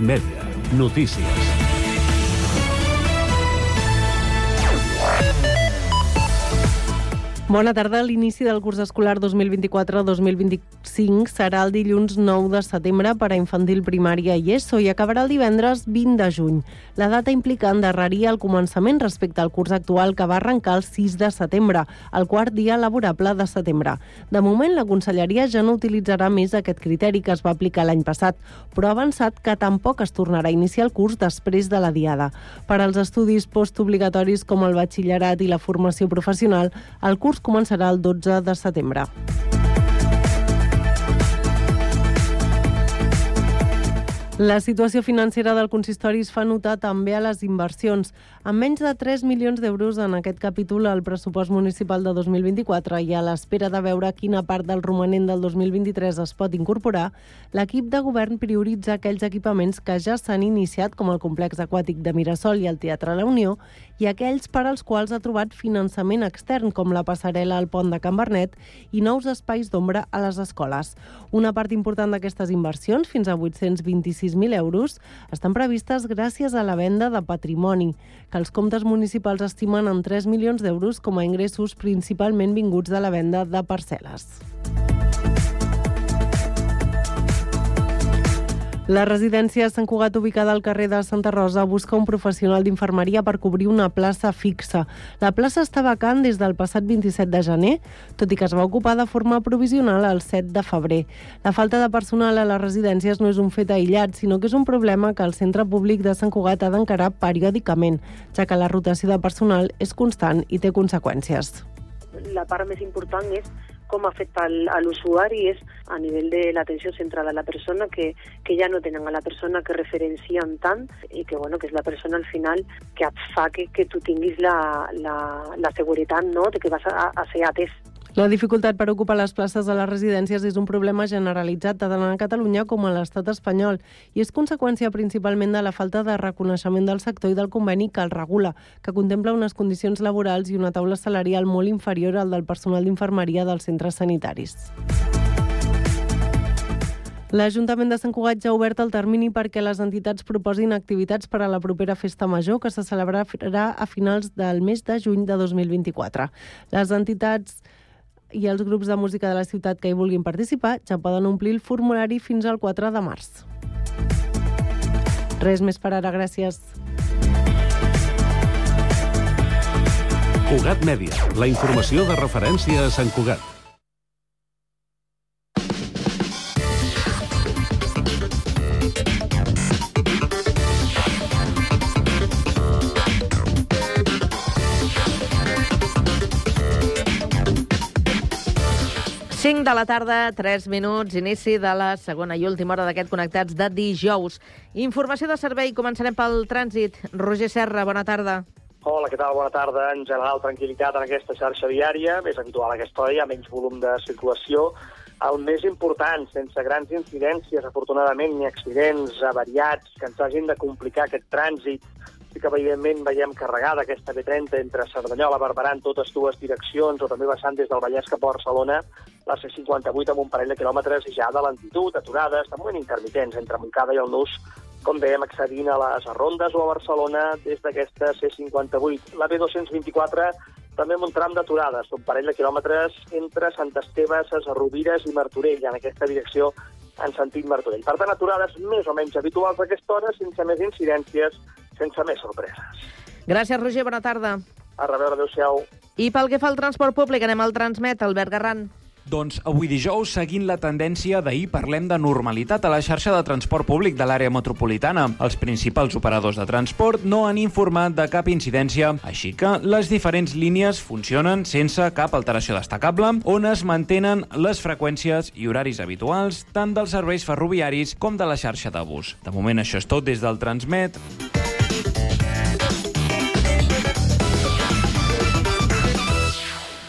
Mèdia. Notícies. Bona tarda. L'inici del curs escolar 2024-2025 serà el dilluns 9 de setembre per a infantil, primària i ESO i acabarà el divendres 20 de juny. La data implica endarrerir el començament respecte al curs actual que va arrencar el 6 de setembre, el quart dia laborable de setembre. De moment, la Conselleria ja no utilitzarà més aquest criteri que es va aplicar l'any passat, però ha avançat que tampoc es tornarà a iniciar el curs després de la diada. Per als estudis postobligatoris com el batxillerat i la formació professional, el curs començarà el 12 de setembre. La situació financera del consistori es fa notar també a les inversions. Amb menys de 3 milions d'euros en aquest capítol al pressupost municipal de 2024 i a l'espera de veure quina part del romanent del 2023 es pot incorporar, l'equip de govern prioritza aquells equipaments que ja s'han iniciat, com el complex aquàtic de Mirasol i el Teatre La Unió, i aquells per als quals ha trobat finançament extern, com la passarel·la al pont de Can Bernet i nous espais d'ombra a les escoles. Una part important d'aquestes inversions, fins a 826 6.000 euros estan previstes gràcies a la venda de patrimoni, que els comptes municipals estimen en 3 milions d'euros com a ingressos principalment vinguts de la venda de parcel·les. La residència Sant Cugat, ubicada al carrer de Santa Rosa, busca un professional d'infermeria per cobrir una plaça fixa. La plaça està vacant des del passat 27 de gener, tot i que es va ocupar de forma provisional el 7 de febrer. La falta de personal a les residències no és un fet aïllat, sinó que és un problema que el centre públic de Sant Cugat ha d'encarar periòdicament, ja que la rotació de personal és constant i té conseqüències. La part més important és com afecta l'usuari és a nivell de l'atenció centrada a la persona, que, que ja no tenen a la persona que referencien tant i que, bueno, que és la persona al final que et fa que, que tu tinguis la, la, la seguretat no? de que vas a, a ser atès la dificultat per ocupar les places de les residències és un problema generalitzat tant a Catalunya com a l'estat espanyol i és conseqüència principalment de la falta de reconeixement del sector i del conveni que el regula, que contempla unes condicions laborals i una taula salarial molt inferior al del personal d'infermeria dels centres sanitaris. L'Ajuntament de Sant Cugat ja ha obert el termini perquè les entitats proposin activitats per a la propera festa major que se celebrarà a finals del mes de juny de 2024. Les entitats i els grups de música de la ciutat que hi vulguin participar ja poden omplir el formulari fins al 4 de març. Res més per ara, gràcies. Cugat Mèdia, la informació de referència a Sant Cugat. 5 de la tarda, 3 minuts, inici de la segona i última hora d'aquest Connectats de dijous. Informació de servei, començarem pel trànsit. Roger Serra, bona tarda. Hola, què tal? Bona tarda. En general, tranquil·litat en aquesta xarxa viària. És habitual aquesta hora, hi ha menys volum de circulació. El més important, sense grans incidències, afortunadament, ni accidents avariats que ens hagin de complicar aquest trànsit que evidentment veiem carregada aquesta B30 entre Cerdanyola, Barberà, en totes dues direccions, o també vessant des del Vallès cap a Barcelona, la C58 amb un parell de quilòmetres ja de lentitud, aturades, de moment intermitents entre Montcada i el Nus, com dèiem, accedint a les Rondes o a Barcelona des d'aquesta C58. La B224 també amb un tram d'aturades, un parell de quilòmetres entre Sant Esteve, Ses Rovires i Martorell, en aquesta direcció en sentit Martorell. Per tant, aturades més o menys habituals a aquesta hora, sense més incidències, sense més sorpreses. Gràcies, Roger. Bona tarda. A reveure, adeu-siau. I pel que fa al transport públic, anem al Transmet, Albert Garran. Doncs avui dijous, seguint la tendència d'ahir, parlem de normalitat a la xarxa de transport públic de l'àrea metropolitana. Els principals operadors de transport no han informat de cap incidència, així que les diferents línies funcionen sense cap alteració destacable, on es mantenen les freqüències i horaris habituals tant dels serveis ferroviaris com de la xarxa de bus. De moment això és tot des del Transmet.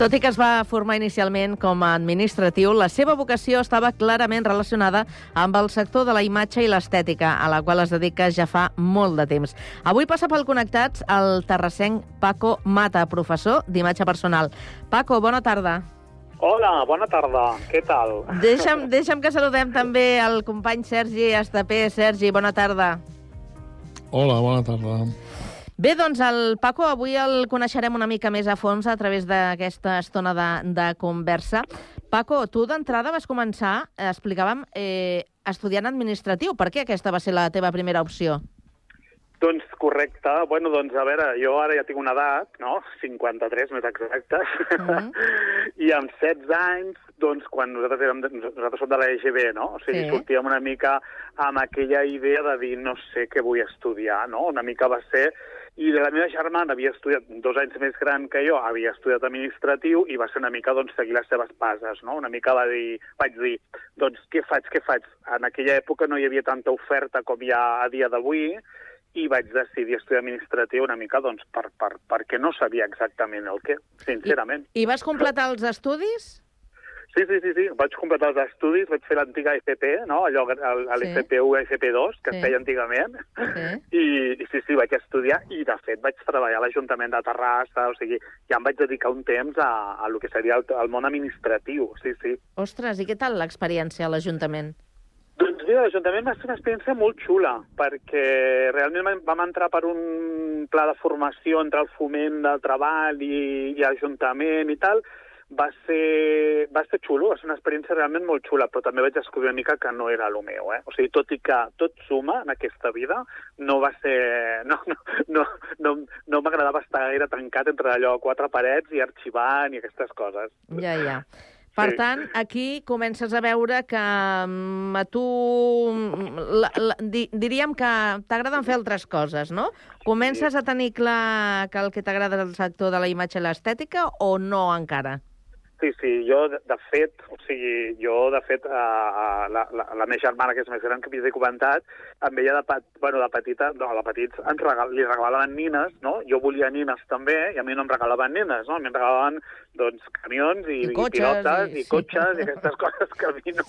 Tot i que es va formar inicialment com a administratiu, la seva vocació estava clarament relacionada amb el sector de la imatge i l'estètica, a la qual es dedica ja fa molt de temps. Avui passa pel Connectats el terrassenc Paco Mata, professor d'imatge personal. Paco, bona tarda. Hola, bona tarda. Què tal? Deixa'm, deixa'm que saludem també el company Sergi Estapé. Sergi, bona tarda. Hola, bona tarda. Bé, doncs el Paco avui el coneixerem una mica més a fons a través d'aquesta estona de, de conversa. Paco, tu d'entrada vas començar, eh, explicàvem, eh, estudiant administratiu. Per què aquesta va ser la teva primera opció? Doncs correcte. Bueno, doncs a veure, jo ara ja tinc una edat, no? 53 més exactes. Mm -hmm. I amb 16 anys, doncs quan nosaltres érem, de, nosaltres som de l'EGB, no? O sigui, sí. sortíem una mica amb aquella idea de dir no sé què vull estudiar, no? Una mica va ser... I la meva germana havia estudiat, dos anys més gran que jo, havia estudiat administratiu i va ser una mica, doncs, seguir les seves bases, no? Una mica va dir, vaig dir, doncs, què faig, què faig? En aquella època no hi havia tanta oferta com hi ha a dia d'avui, i vaig decidir estudiar administratiu una mica doncs, per, per, perquè no sabia exactament el què, sincerament. I vas completar els estudis? Sí, sí, sí, sí. Vaig completar els estudis, vaig fer l'antiga FP, no? allò, el, el Sí. FP1 i FP2, que Sí. es feia antigament, Sí. i, i sí, sí, vaig estudiar, i de fet vaig treballar a l'Ajuntament de Terrassa, o sigui, ja em vaig dedicar un temps a, a lo que seria el, el món administratiu, sí, sí. Ostres, i què tal l'experiència a l'Ajuntament? Doncs mira, l'Ajuntament va ser una experiència molt xula, perquè realment vam- vam entrar per un pla de formació entre el foment del treball i, i Ajuntament i tal, va ser, va ser xulo, va ser una experiència realment molt xula, però també vaig descobrir una mica que no era el meu, eh? O sigui, tot i que tot suma en aquesta vida, no va ser... No, no, no, no, no m'agradava estar gaire tancat entre allò quatre parets i arxivant i aquestes coses. Ja, ja. Per Sí. tant, aquí comences a veure que mm, a tu, mm, la, la, di, diríem que t'agraden fer altres coses, no? Comences a tenir clar que el que t'agrada és el sector de la imatge i l'estètica o no encara? Sí, sí, jo, de, fet, o sigui, jo, de fet, a, a, la, la, la meva germana, que és més gran, que m'hi he comentat, amb ella de, pet, bueno, de petita, no, de petits, ens regal, li regalaven nines, no? Jo volia nines també, i a mi no em regalaven nines, no? A mi em regalaven, doncs, camions i, I cotxes, pilotes i- i, sí. cotxes i aquestes coses que a mi no,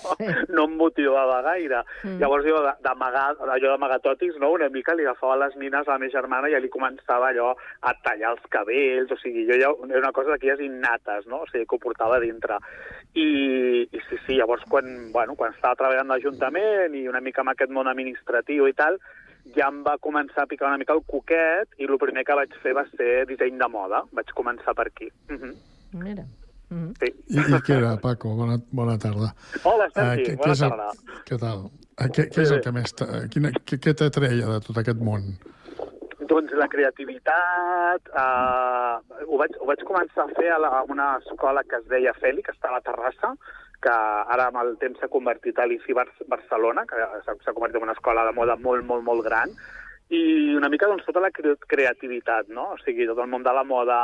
no em motivava gaire. Mm. Llavors jo, d'amagar, allò d'amagatotis, no? Una mica li agafava les nines a la meva germana i ja li començava allò a tallar els cabells, o sigui, jo ja, era una cosa d'aquelles innates, no? O sigui, que ho portava a dintre. I, i sí, sí, llavors quan, bueno, quan estava treballant a l'Ajuntament i una mica amb aquest món administratiu i tal, ja em va començar a picar una mica el coquet i el primer que vaig fer va ser disseny de moda. Vaig començar per aquí. Uh -huh. Mira. Mm sí. I, I què era, Paco? Bona, bona tarda. Hola, Sergi, què- què bona és el- tarda. Què tal? Eh, Què, què és el que més... Quina, què, què t'atreia de tot aquest món? Doncs la creativitat... Eh, ho, vaig, ho vaig començar a fer a, la, a una escola que es deia Feli, que estava a Terrassa, que ara amb el temps s'ha convertit a l'IFI Bar Barcelona, que s'ha convertit en una escola de moda molt, molt, molt gran, i una mica doncs, tota la cre creativitat, no? O sigui, tot el món de la moda,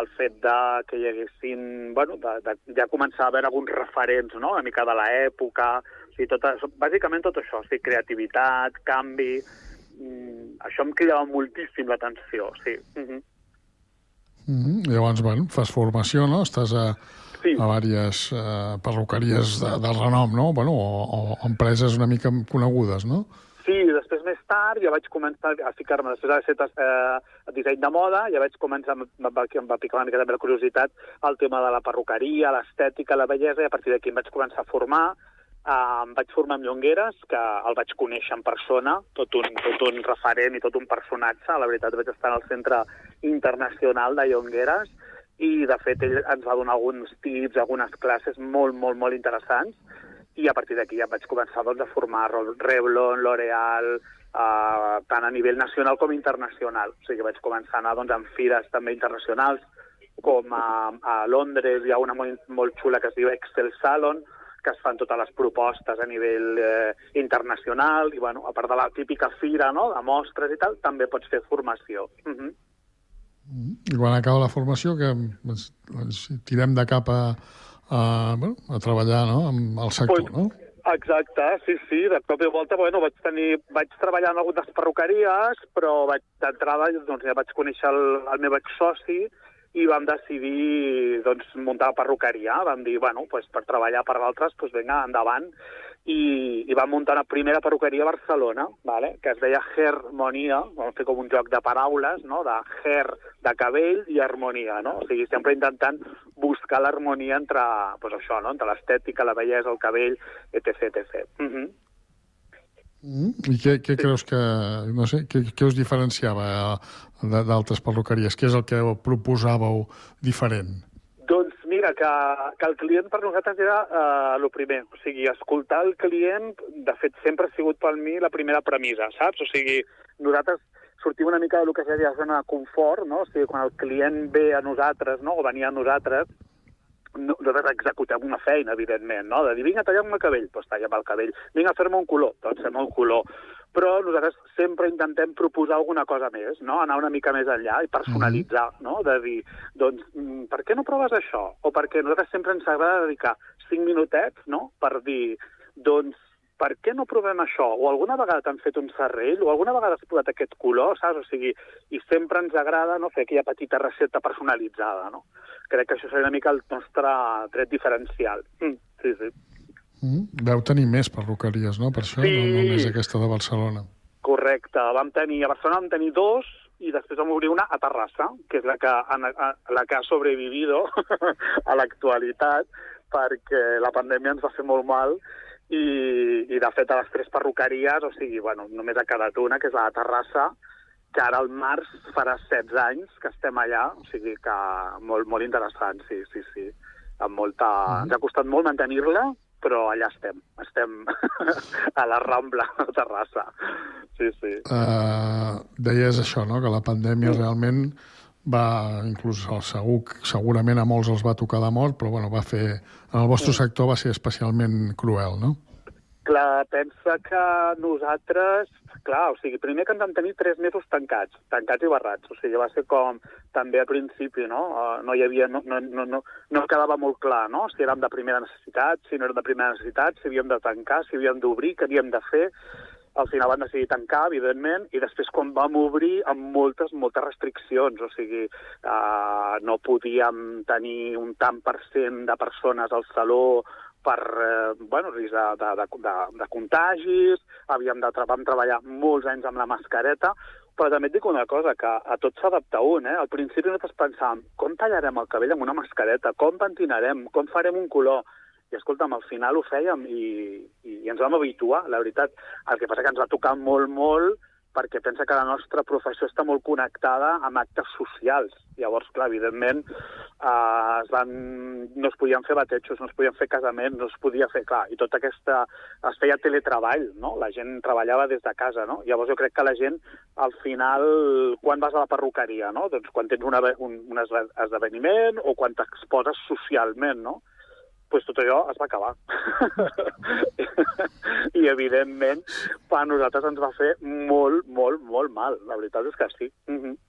el fet de que hi haguessin... Bueno, de, de, ja començar a haver alguns referents, no?, una mica de l'època... O sigui, tot, bàsicament tot això, o sigui, creativitat, canvi... Mm, això em cridava moltíssim l'atenció, sí. Mm -hmm. Mm -hmm. Llavors, bueno, fas formació, no? Estàs a, Sí. a diverses eh, perruqueries de, de renom, no? Bueno, o, o empreses una mica conegudes, no? Sí, després més tard ja vaig començar a ficar-me, després de ser eh, disseny de moda, ja vaig començar, em va, em va picar una mica també la curiositat el tema de la perruqueria, l'estètica, la bellesa, i a partir d'aquí em vaig començar a formar, Uh, em vaig formar amb Llongueres, que el vaig conèixer en persona, tot un, tot un referent i tot un personatge. La veritat, vaig estar al Centre Internacional de Llongueres i, de fet, ell ens va donar alguns tips, algunes classes molt, molt, molt interessants i a partir d'aquí ja vaig començar doncs, a formar Revlon, L'Oreal, eh, tant a nivell nacional com internacional. O sigui, vaig començar a anar doncs, en fires també internacionals, com a, a Londres hi ha una molt, molt xula que es diu Excel Salon, que es fan totes les propostes a nivell eh, internacional, i bueno, a part de la típica fira no? de mostres i tal, també pots fer formació. Uh -huh. I quan acaba la formació, que ens, ens tirem de cap a, a, bueno, a treballar no? amb el sector, Pues- no? Exacte, sí, sí, de cop i volta, bueno, vaig tenir, vaig treballar en algunes perruqueries, però vaig d'entrada, doncs ja vaig conèixer el, el meu exsoci i vam decidir, doncs, muntar perruqueria. Vam dir, bueno, pues, per treballar per altres, pues, vinga, endavant. I, i vam muntar una primera perruqueria a Barcelona, vale? que es deia Harmonia, vam fer com un joc de paraules, no? de hair, de cabell, i harmonia, no? O sigui, sempre intentant buscar l'harmonia entre, pues, això, no? entre l'estètica, la bellesa, el cabell, etc. etc. Uh -huh. Mm? I què, què creus que... No sé, què, què us diferenciava eh, d'altres perruqueries? Què és el que proposàveu diferent? Doncs mira, que, que el client per nosaltres era eh, el primer. O sigui, escoltar el client, de fet, sempre ha sigut per mi la primera premissa, saps? O sigui, nosaltres sortim una mica del que seria la zona de confort, no? O sigui, quan el client ve a nosaltres, no?, o venia a nosaltres, no, executem una feina, evidentment, no? De dir, vinga, talla'm el cabell, doncs talla'm el cabell. Vinga, fer-me un color, doncs fem el color. Però nosaltres sempre intentem proposar alguna cosa més, no? Anar una mica més enllà i personalitzar, no? De dir, doncs, mm, per què no proves això? O perquè nosaltres sempre ens agrada dedicar cinc minutets, no?, per dir, doncs, per què no provem això? O alguna vegada t'han fet un serrell, o alguna vegada has posat aquest color, saps? O sigui, i sempre ens agrada no, fer aquella petita recepta personalitzada, no? Crec que això seria una mica el nostre tret diferencial. Mm, sí, sí. Mm? Veu tenir més perruqueries, no? Per això, Sí. no només aquesta de Barcelona. Correcte. Vam tenir, a Barcelona vam tenir dos, i després vam obrir una a Terrassa, que és la que, a, la que ha sobrevivido a l'actualitat, perquè la pandèmia ens va fer molt mal, i, i de fet a les tres perruqueries, o sigui, bueno, només ha quedat una, que és la de Terrassa, que ara al març farà 16 anys que estem allà, o sigui que molt, molt interessant, sí, sí, sí. Amb molta... Ens ha costat molt mantenir-la, però allà estem. Estem a la Rambla, a Terrassa. Sí, sí. Uh, deies això, no? que la pandèmia realment va, inclús el segur, segurament a molts els va tocar de mort, però bueno, va fer, en el vostre sector va ser especialment cruel, no? Clar, pensa que nosaltres, clar, o sigui, primer que ens vam tenir tres mesos tancats, tancats i barrats, o sigui, va ser com també al principi, no? Uh, no hi havia, no, no, no, no, no quedava molt clar, no? Si érem de primera necessitat, si no érem de primera necessitat, si havíem de tancar, si havíem d'obrir, què havíem de fer. Al final van decidir tancar, evidentment, i després quan vam obrir amb moltes, moltes restriccions, o sigui, uh, no podíem tenir un tant per cent de persones al saló per eh, bueno, risc de, de, de, de, de contagis, havíem de, vam treballar molts anys amb la mascareta, però també et dic una cosa, que a tot s'adapta un, eh? Al principi nosaltres pensàvem, com tallarem el cabell amb una mascareta, com pentinarem, com farem un color, i escolta'm, al final ho fèiem i, i, i ens vam habituar, la veritat. El que passa que ens va tocar molt, molt, perquè pensa que la nostra professió està molt connectada amb actes socials. Llavors, clar, evidentment, eh, es van, no es podien fer batejos, no es podien fer casaments, no es podia fer, clar, i tota aquesta... es feia teletreball, no? La gent treballava des de casa, no? Llavors jo crec que la gent, al final, quan vas a la perruqueria, no? Doncs quan tens un, un, un esdeveniment o quan t'exposes socialment, no? Pues tot allò es va acabar. I, evidentment, per nosaltres ens va fer molt, molt, molt mal. La veritat és que sí. Mm -hmm.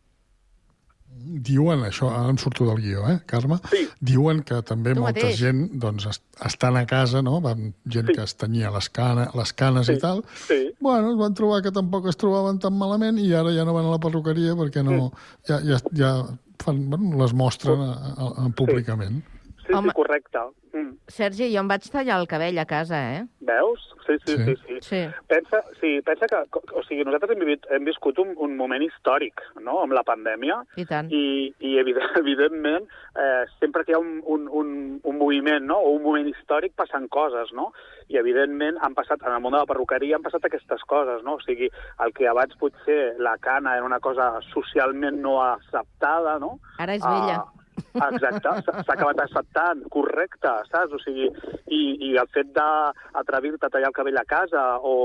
Diuen, això, ara em surto del guió, eh, Carme? Sí. Diuen que també Tu molta mateix. gent, doncs, est estant a casa, no?, van, gent Sí. que es tenia les, cana, les canes Sí. i tal, Sí. bueno, es van trobar que tampoc es trobaven tan malament i ara ja no van a la perruqueria perquè no, ja, ja, ja fan, bueno, les mostren a, a, a, públicament. Sí, Home. sí, correcte. Mm. Sergi, jo em vaig tallar el cabell a casa, eh? Veus? Sí, sí, sí. sí. Sí. Pensa, sí, pensa que, o sigui, nosaltres hem, vivit, hem viscut un, un moment històric, no?, amb la pandèmia, I tant. i, i evident, evidentment, eh, sempre que hi ha un, un, un, un moviment, no?, o un moment històric, passen coses, no? I, evidentment, han passat, en el món de la perruqueria han passat aquestes coses, no? O sigui, el que abans potser la cana era una cosa socialment no acceptada, no? Ara és vella. Ah, Exacte, s'ha acabat acceptant, correcte, saps? O sigui, i, i el fet d'atrevir-te a tallar el cabell a casa o,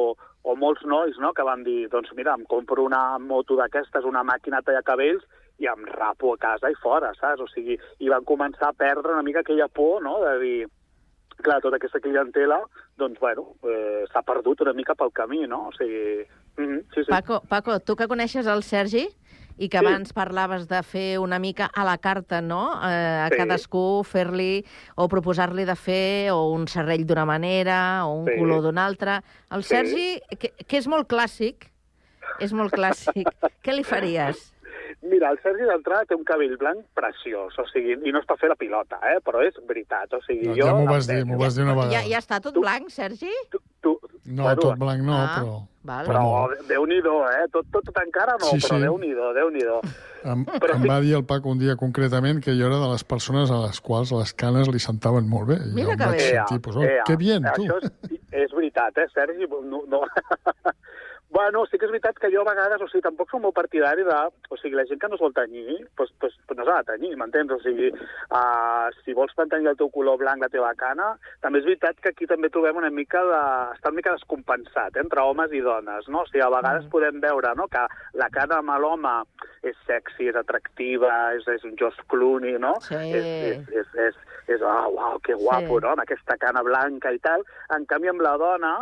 o molts nois no, que van dir, doncs mira, em compro una moto d'aquestes, una màquina a tallar cabells i em rapo a casa i fora, saps? O sigui, i van començar a perdre una mica aquella por, no?, de dir, clar, tota aquesta clientela, doncs, bueno, eh, s'ha perdut una mica pel camí, no? O sigui, mm -hmm, sí, sí. Paco, Paco, tu que coneixes el Sergi i que Sí. abans parlaves de fer una mica a la carta, no? Eh, a Sí. cadascú fer-li o proposar-li de fer o un serrell d'una manera o un Sí. color d'una altra. El Sí. Sergi, que, que és molt clàssic, és molt clàssic, què li faries? Mira, el Sergi d'entrada té un cabell blanc preciós, o sigui, i no per fer la pilota, eh? però és veritat, o sigui, No, jo... ja m'ho em vas dir, m'ho vas dir una Ja, vegada. ja està tot blanc, Sergi? Tu, No, bueno, tot blanc no, Ah, però... val. però Però. Déu-n'hi-do, eh? Tot, tot, tot encara no, Sí, però sí. Déu-n'hi-do, Déu-n'hi-do. Em, Però em sí- va dir el Paco un dia concretament que jo era de les persones a les quals les canes li sentaven molt bé. I Mira jo em que vaig bé. sentir, pues, oh, que bien, tu. Això és, és veritat, eh, Sergi? No, no. Bueno, sí que és veritat que jo a vegades, o sigui, tampoc soc molt partidari de... O sigui, la gent que no es vol tenyir, doncs, doncs, doncs no s'ha de tenyir, m'entens? O sigui, uh, si vols mantenir el teu color blanc, la teva cana, també és veritat que aquí també trobem una mica de... està una mica descompensat eh, entre homes i dones, no? O sigui, a vegades mm. podem veure no? que la cana amb l'home és sexy, és atractiva, és, és un Josh Clooney, no? Sí. És, és, és, és, és oh, uau, que guapo, Sí. no? Amb aquesta cana blanca i tal. En canvi, amb la dona,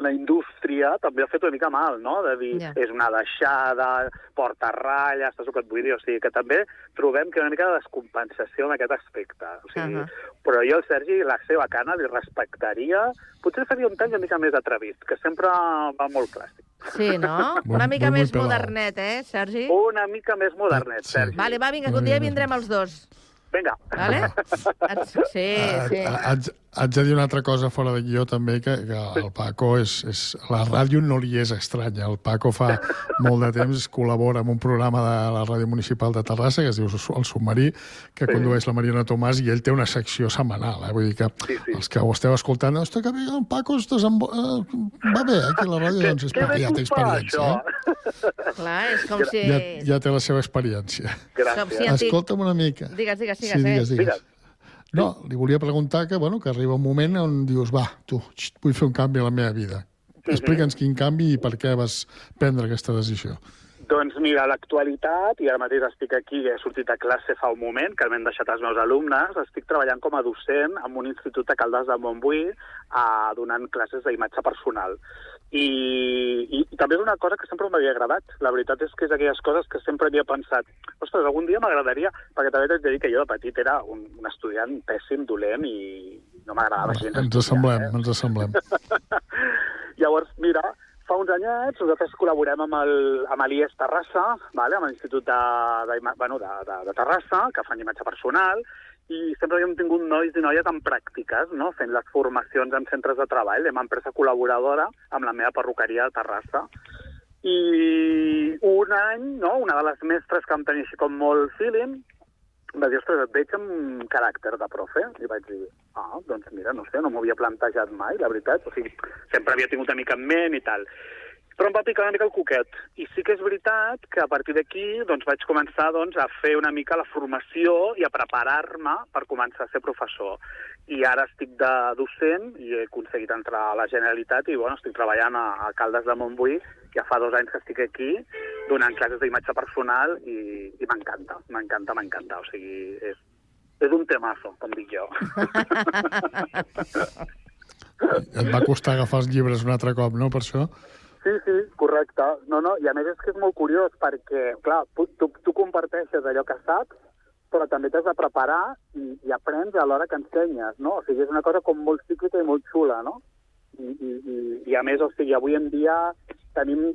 la indústria també ha fet una mica mal, no? De dir, Ja. és una deixada, porta ratlles, saps el que et vull dir? O sigui, que també trobem que hi ha una mica de descompensació en aquest aspecte. O sigui, uh. -huh. Però jo, el Sergi, la seva cana li respectaria... Potser faria un tall una mica més atrevit, que sempre va molt clàssic. Sí, no? Muy- Una mica muy més modernet, eh, Sergi? Una mica més modernet, Sí. Sergi. Vale, va, vinga, que un dia vindrem els dos. Vinga. Vale? Et- Sí, Ah, sí. ah, Haig, haig de dir una altra cosa fora de guió també, que, que el Paco és, és... La ràdio no li és estranya. El Paco fa molt de temps col·labora amb un programa de la Ràdio Municipal de Terrassa que es diu El Submarí, que Sí. condueix la Mariona Tomàs, i ell té una secció setmanal. Eh? Vull dir que Sí, sí. els que ho esteu escoltant, hosti, que bé, el Paco es desenvo... eh, va bé, eh, aquí a la ràdio, doncs és perquè ja té fa, experiència. Eh? Clar, és com si... Ja, ja té la seva experiència. Si Gràcies. ti- Escolta'm una mica. Digues, digues, digues. Sí, digues, eh? digues. Digues. No, li volia preguntar que, bueno, que arriba un moment on dius, va, tu, xt, vull fer un canvi a la meva vida. Explica'ns quin canvi i per què vas prendre aquesta decisió. Doncs mira, a l'actualitat, i ara mateix estic aquí, he sortit a classe fa un moment, que m'han deixat els meus alumnes, estic treballant com a docent en un institut de Caldes de Montbui, eh, donant classes d'imatge personal. I, i, I també és una cosa que sempre m'havia agradat. La veritat és que és aquelles coses que sempre havia pensat ostres, algun dia m'agradaria, perquè també t'haig de dir que jo de petit era un, un estudiant pèssim, dolent, i no m'agradava gens Ens estudiar, assemblem, eh? ens assemblem. Llavors, mira, fa uns anyets nosaltres col·laborem amb el, amb l'IES Terrassa, vale? amb l'Institut de, de, bueno, de, de, de Terrassa, que fan imatge personal, i sempre havíem tingut nois i noies en pràctiques, no? fent les formacions en centres de treball, amb empresa col·laboradora amb la meva perruqueria de Terrassa. I un any, no? una de les mestres que em tenia així com molt feeling, va dir, ostres, et veig amb caràcter de profe. I vaig dir, ah, doncs mira, no sé, no m'ho havia plantejat mai, la veritat. O sigui, sempre havia tingut una mica en ment i tal. Però em va picar una mica el coquet. I sí que és veritat que a partir d'aquí doncs, vaig començar doncs, a fer una mica la formació i a preparar-me per començar a ser professor. I ara estic de docent i he aconseguit entrar a la Generalitat i bueno, estic treballant a, a Caldes de Montbui. Ja fa dos anys que estic aquí donant classes d'imatge personal i, i m'encanta, m'encanta, m'encanta. O sigui, és, és un temazo, com dic jo. Et va costar agafar els llibres un altre cop, no, per això? Sí, sí, correcte. No, no, i a més és que és molt curiós perquè, clar, tu, tu, comparteixes allò que saps, però també t'has de preparar i, i aprens a l'hora que ensenyes, no? O sigui, és una cosa com molt cíclica i molt xula, no? I, i, i, i a més, o sigui, avui en dia tenim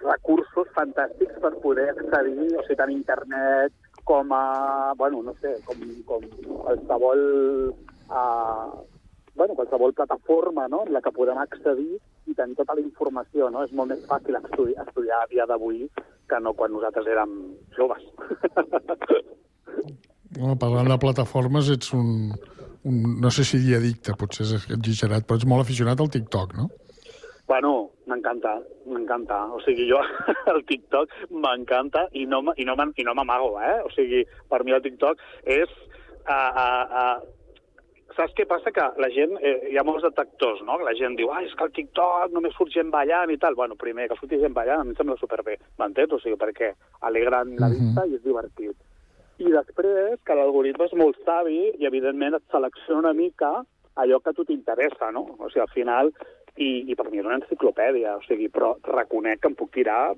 recursos fantàstics per poder accedir, o sigui, tant internet com a, bueno, no sé, com, com qualsevol uh, bueno, qualsevol plataforma no? en la que podem accedir i tenir tota la informació. No? És molt més fàcil estudiar, estudiar a dia d'avui que no quan nosaltres érem joves. Bueno, parlant de plataformes, ets un, un... No sé si dir addicte, potser és exagerat, però ets molt aficionat al TikTok, no? Bueno, m'encanta, m'encanta. O sigui, jo el TikTok m'encanta i no, i no, i no m'amago, eh? O sigui, per mi el TikTok és... Uh, uh, uh, saps què passa? Que la gent, eh, hi ha molts detractors, no? La gent diu, ah, és que el TikTok només surt gent ballant i tal. Bueno, primer, que surti gent ballant a mi em sembla superbé, m'entens? O sigui, perquè alegren la vista i és divertit. I després, que l'algoritme és molt savi i, evidentment, et selecciona una mica allò que a tu t'interessa, no? O sigui, al final, i, i per mi és una enciclopèdia, o sigui, però reconec que em puc tirar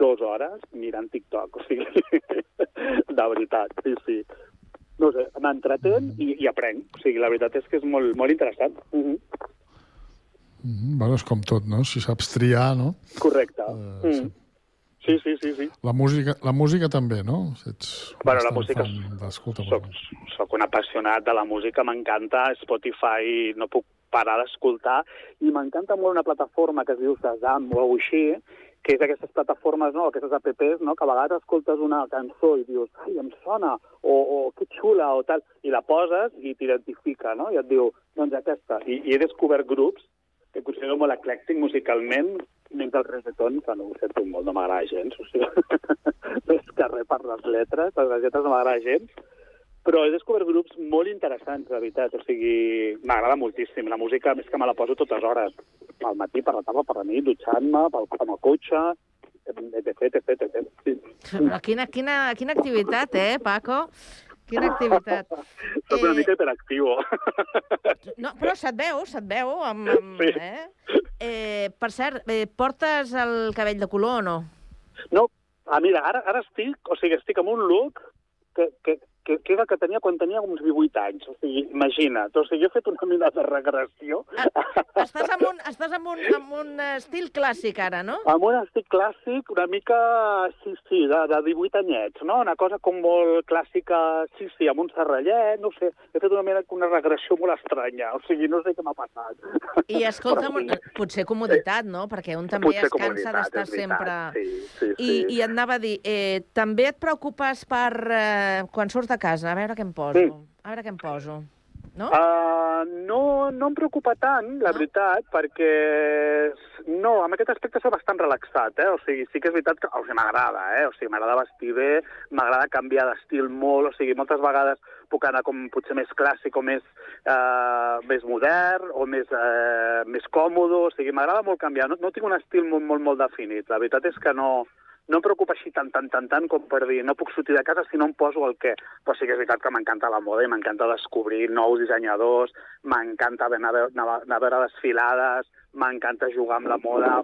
dues hores mirant TikTok, o sigui, de veritat, sí, sí. No sé, m'entretén i, i aprenc, o sigui, la veritat és que és molt, molt interessant. Mm -hmm. Mm -hmm. Bueno, és com tot, no? Si saps triar, no? Correcte. Uh, mm. Sí, sí, sí, sí. La música, la música també, no? Ets Bueno, la música fan soc, soc un apassionat de la música, m'encanta Spotify, no puc parar d'escoltar, i m'encanta molt una plataforma que es diu Shazam o alguna així, que és aquestes plataformes, no, aquestes apps, no, que a vegades escoltes una cançó i dius, ai, em sona, o, o que xula, o tal, i la poses i t'identifica, no? I et diu, doncs aquesta. I, i he descobert grups que considero molt eclèctic musicalment, mentre el reggaeton, que no ho sento molt, no m'agrada gens, o sigui, més que res per les lletres, les lletres no m'agrada gens, però he descobert grups molt interessants, de veritat, o sigui, m'agrada moltíssim. La música, més que me la poso totes hores, al matí, per la tarda, per la nit, dutxant-me, pel, amb el cotxe, etc, etc, etc. Sí. Però quina, quina, quina activitat, eh, Paco? Quina activitat. Soc una mica hiperactiu. No, però se't veu, se't veu. Amb, amb, Sí. eh? Eh, per cert, eh, portes el cabell de color o no? No, ah, mira, ara, ara estic, o sigui, estic amb un look que, que, que, que era que tenia quan tenia uns 18 anys. O sigui, imagina't. O sigui, jo he fet una mina de regressió. Estàs amb un, estàs amb un, amb un estil clàssic ara, no? Amb un estic clàssic, una mica, sí, sí, de, de 18 anyets, no? Una cosa com molt clàssica, sí, sí, amb un serrallet, no sé. He fet una, mena, una regressió molt estranya, o sigui, no sé què m'ha passat. I escolta'm, Però sí. potser comoditat, no? Perquè un també Potser es cansa d'estar sempre... sí, sí, I, sí. I et anava a dir, eh, també et preocupes per... Eh, quan surts de casa, a veure què em poso, Sí. a veure què em poso, no? Uh, no, no em preocupa tant, la veritat, perquè no, amb aquest aspecte soc bastant relaxat, eh? O sigui, sí que és veritat que o sigui, m'agrada, eh? O sigui, m'agrada vestir bé, m'agrada canviar d'estil molt, o sigui, moltes vegades puc anar com potser més clàssic o més, uh, més modern o més, uh, més còmode, o sigui, m'agrada molt canviar. No, no tinc un estil molt, molt, molt definit. La veritat és que no, no em preocupa així tant, tant, tant, tant com per dir no puc sortir de casa si no em poso el què. Però sí que és veritat que m'encanta la moda i m'encanta descobrir nous dissenyadors, m'encanta anar, anar, anar a veure desfilades, m'encanta jugar amb la moda,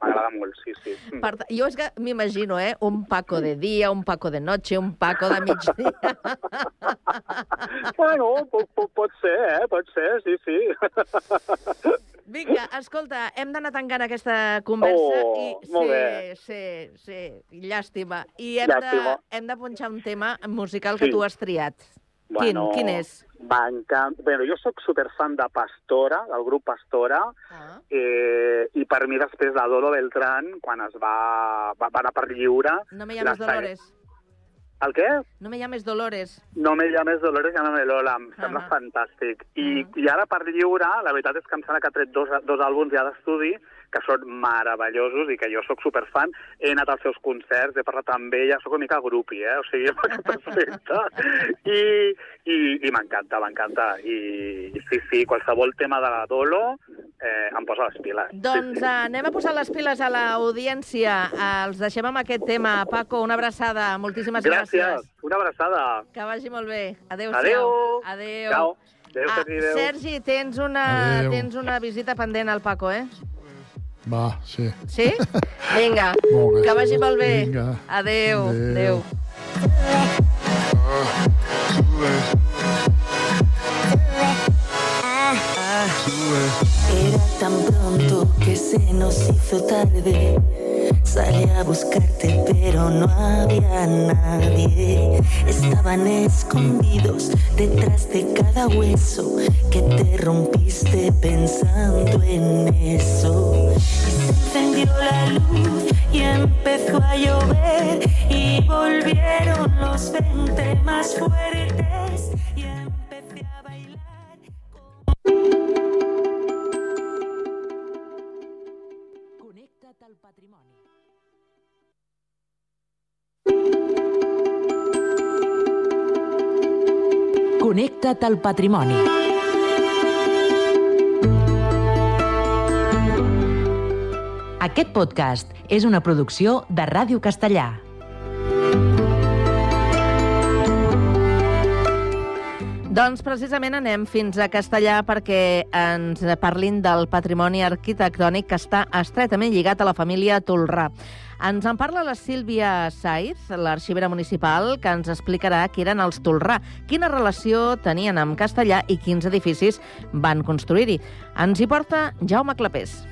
m'agrada molt, sí, sí. Mm. Per, jo és que m'imagino, eh? Un Paco de dia, un Paco de noche, un Paco de migdia. Bueno, pot, pot, pot ser, eh? Pot ser, sí, sí. Vinga, escolta, hem d'anar tancant aquesta conversa Oh, i molt sí, bé. sí, sí, llàstima. I hem Llàstima. de, hem de punxar un tema musical que Sí. tu has triat. Quin, quin és? M'encanta. Bé, jo sóc superfan de Pastora, del grup Pastora, Ah. eh, i per mi després la Dolo Beltrán, quan es va, va, va anar per lliure... No me llames la- Dolores. El què? No me llames Dolores. No me llames Dolores, llámame Lola. Em sembla Ahà. fantàstic. I, I ara per lliure, la veritat és que em sembla que ha tret dos, dos àlbums ja d'estudi que són meravellosos i que jo sóc superfan. He anat als seus concerts, he parlat amb ella, sóc una mica grupi, eh? O sigui, aspecte. I, i, i m'encanta, m'encanta. I, I sí, sí, qualsevol tema de la Dolo eh, em posa les piles. Doncs eh, anem a posar les piles a l'audiència. Eh, els deixem amb aquest tema. Paco, una abraçada. Moltíssimes gràcies. Gràcies. Una abraçada. Que vagi molt bé. Adéu. Adéu. Adéu. Ciao. Adéu, Ah, Sergi, adéu. Sergi, tens una, Adéu. tens una visita pendent al Paco, eh? Va, sí. Sí? Vinga, bé. que vagi molt bé. Vinga. Adéu. Adéu. Adéu. Era tan pronto que se nos hizo tarde. Salí a buscarte, pero no había nadie. Estaban escondidos detrás de cada hueso que te rompiste pensando en eso. Y se encendió la luz y empezó a llover y volvieron los 20 más fuertes Connecta't al patrimoni. Aquest podcast és una producció de Ràdio Castellà. Doncs precisament anem fins a Castellà perquè ens parlin del patrimoni arquitectònic que està estretament lligat a la família Tolrà. Ens en parla la Sílvia Saiz, l'arxivera municipal, que ens explicarà qui eren els Tolrà, quina relació tenien amb Castellà i quins edificis van construir-hi. Ens hi porta Jaume Clapés.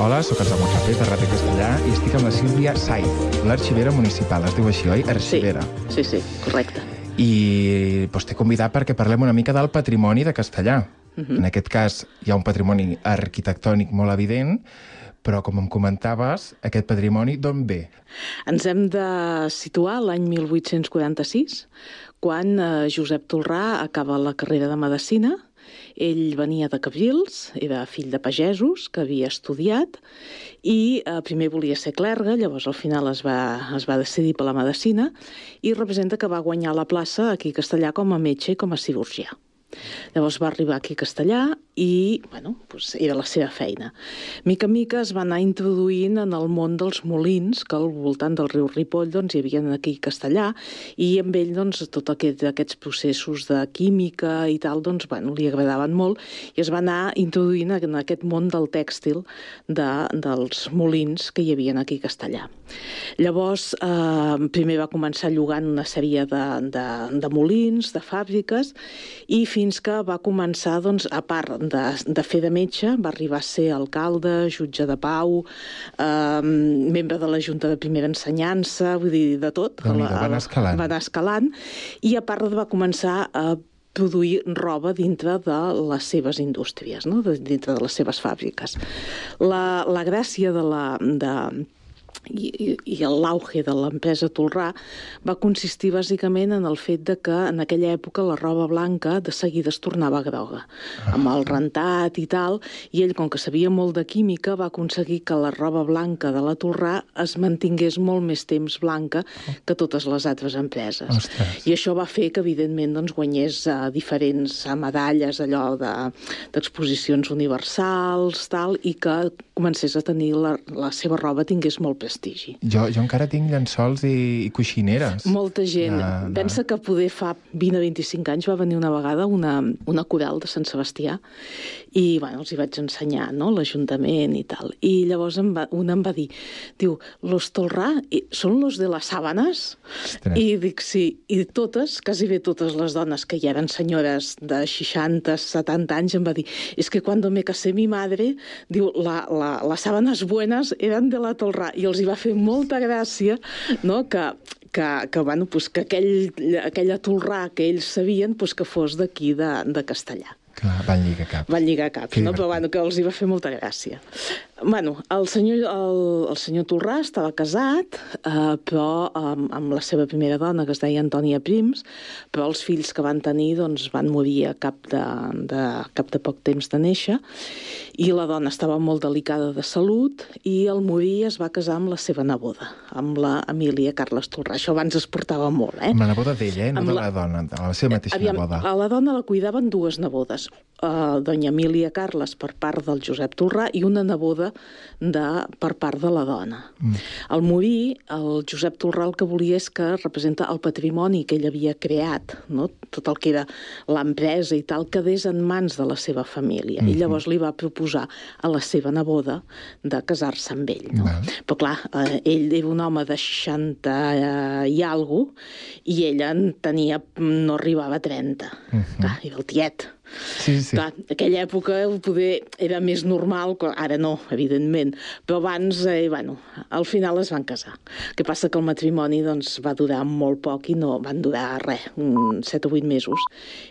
Hola, sóc el Samuel Clapés de Ràdio Castellà i estic amb la Sílvia Saiz, l'arxivera municipal. Es diu així, oi? Arxivera. Sí, sí, correcte. I doncs, t'he convidat perquè parlem una mica del patrimoni de Castellà. Uh -huh. En aquest cas hi ha un patrimoni arquitectònic molt evident, però com em comentaves, aquest patrimoni d'on ve? Ens hem de situar l'any 1846, quan eh, Josep Tolrà acaba la carrera de Medicina, ell venia de Cabrils, era fill de pagesos que havia estudiat i eh, primer volia ser clergue, llavors al final es va, es va decidir per la medicina i representa que va guanyar la plaça aquí a Castellà com a metge i com a cirurgià. Llavors va arribar aquí a Castellà i, bueno, doncs era la seva feina. Mica en mica es va anar introduint en el món dels molins, que al voltant del riu Ripoll doncs, hi havia aquí a Castellà, i amb ell doncs, tot aquest, aquests processos de química i tal, doncs, bueno, li agradaven molt, i es va anar introduint en aquest món del tèxtil de, dels molins que hi havia aquí a Castellà. Llavors, eh, primer va començar llogant una sèrie de, de, de molins, de fàbriques, i fins que va començar, doncs, a part de, de fer de metge, va arribar a ser alcalde, jutge de pau, eh, membre de la Junta de Primera Ensenyança, vull dir, de tot. déu nhi va anar escalant. Va anar escalant, i a part va començar a produir roba dintre de les seves indústries, no? dintre de les seves fàbriques. La, la gràcia de la, de, i, i, i l'auge de l'empresa Tolrà va consistir bàsicament en el fet de que en aquella època la roba blanca de seguida es tornava groga, amb el rentat i tal, i ell, com que sabia molt de química, va aconseguir que la roba blanca de la Tolrà es mantingués molt més temps blanca que totes les altres empreses. Ostres. I això va fer que, evidentment, doncs, guanyés uh, diferents medalles allò de- d'exposicions universals, tal, i que comencés a tenir la, la seva roba tingués molt prestigi. Jo, jo encara tinc llençols i, i coixineres. Molta gent. De- de- Pensa que poder fa 20 o 25 anys va venir una vegada una, una coral de Sant Sebastià i bueno, els hi vaig ensenyar no, l'Ajuntament i tal. I llavors em va, una em va dir, diu, los Tolrà són los de les sàbanes? Ostres. I dic, sí, i totes, quasi bé totes les dones que ja eren senyores de 60, 70 anys, em va dir, és que quan me casé mi madre, diu, la, la, las sábanas buenas eran de la Tolrà, i els hi va fer molta gràcia, no?, que, que, que, bueno, pues, que aquell, aquella Tolrà que ells sabien pues, que fos d'aquí, de, de Castellà. Clar, van lligar cap. Van lligar Que no? però bueno, que els hi va fer molta gràcia. Bueno, el senyor, el, el senyor Torrà estava casat, eh, però amb, amb la seva primera dona, que es deia Antònia Prims, però els fills que van tenir doncs, van morir a cap de, de, cap de poc temps de néixer, i la dona estava molt delicada de salut, i al morir es va casar amb la seva neboda, amb la Emília Carles Torrà. Això abans es portava molt, eh? Amb la neboda d'ella, eh? no Amb de la- la dona, de la seva mateixa Aviam, neboda. a la dona la cuidaven dues nebodes. Eh, doña Emília Carles per part del Josep Torrà i una neboda de, per part de la dona. Mm. Al morir, el Josep Torrà el que volia és que representa el patrimoni que ell havia creat, no? tot el que era l'empresa i tal, quedés en mans de la seva família. Mm -hmm. I llavors li va proposar a la seva neboda de casar-se amb ell. No? Mm. Però clar, eh, ell era un home de 60 i alguna i ella en tenia, no arribava a 30. Mm -hmm. Clar, era el tiet. Sí, sí. Clar, aquella època poder era més normal, ara no, evidentment, però abans, eh, bueno, al final es van casar. El que passa que el matrimoni doncs, va durar molt poc i no van durar res, 7 o 8 mesos,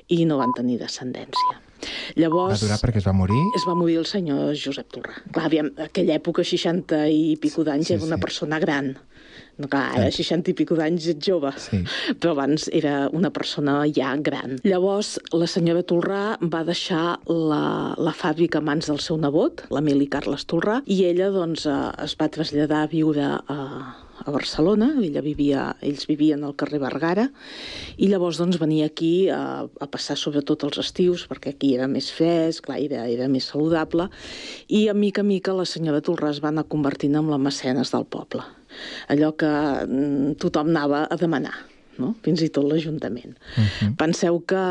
i no van tenir descendència. Llavors... Va durar perquè es va morir? Es va morir el senyor Josep Torrà. Clar, aviam, aquella època, 60 i pico d'anys, sí, era una sí. persona gran. No, clar, ara 60 i pico d'anys ets jove, sí. però abans era una persona ja gran. Llavors, la senyora Tolrà va deixar la, la fàbrica a mans del seu nebot, l'Emili Carles Tolrà, i ella doncs, eh, es va traslladar a viure a, a Barcelona, ella vivia, ells vivien al carrer Vergara, i llavors doncs, venia aquí a, a passar sobretot els estius, perquè aquí era més fresc, clar, era, era més saludable, i a mica a mica la senyora Tolrà es va anar convertint en la mecenes del poble allò que mm, tothom anava a demanar, no? fins i tot l'Ajuntament. Uh -huh. Penseu que,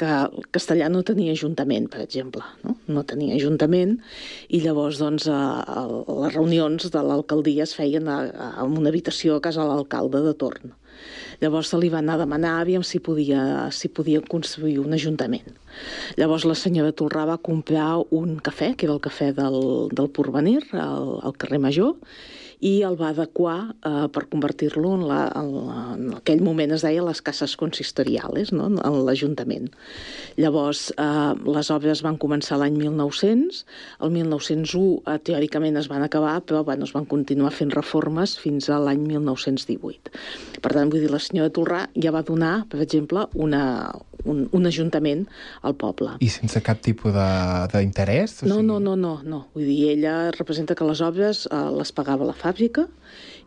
que Castellà no tenia ajuntament, per exemple, no? no tenia ajuntament i llavors doncs, a, a les reunions de l'alcaldia es feien a, a una habitació a casa de l'alcalde de torn. Llavors se li va anar a demanar aviam si podia, si podia construir un ajuntament. Llavors la senyora Torrà va comprar un cafè, que era el cafè del, del Porvenir, al, al carrer Major, i el va adequar eh, per convertir-lo en, la, en, la, en aquell moment es deia les cases consistoriales, no? en l'Ajuntament. Llavors, eh, les obres van començar l'any 1900, el 1901 eh, teòricament es van acabar, però bueno, es van continuar fent reformes fins a l'any 1918. Per tant, vull dir, la senyora Torrà ja va donar, per exemple, una, un, un ajuntament al poble. I sense cap tipus d'interès? No, sigui... no, no, no, no. Vull dir, ella representa que les obres eh, les pagava la fàbrica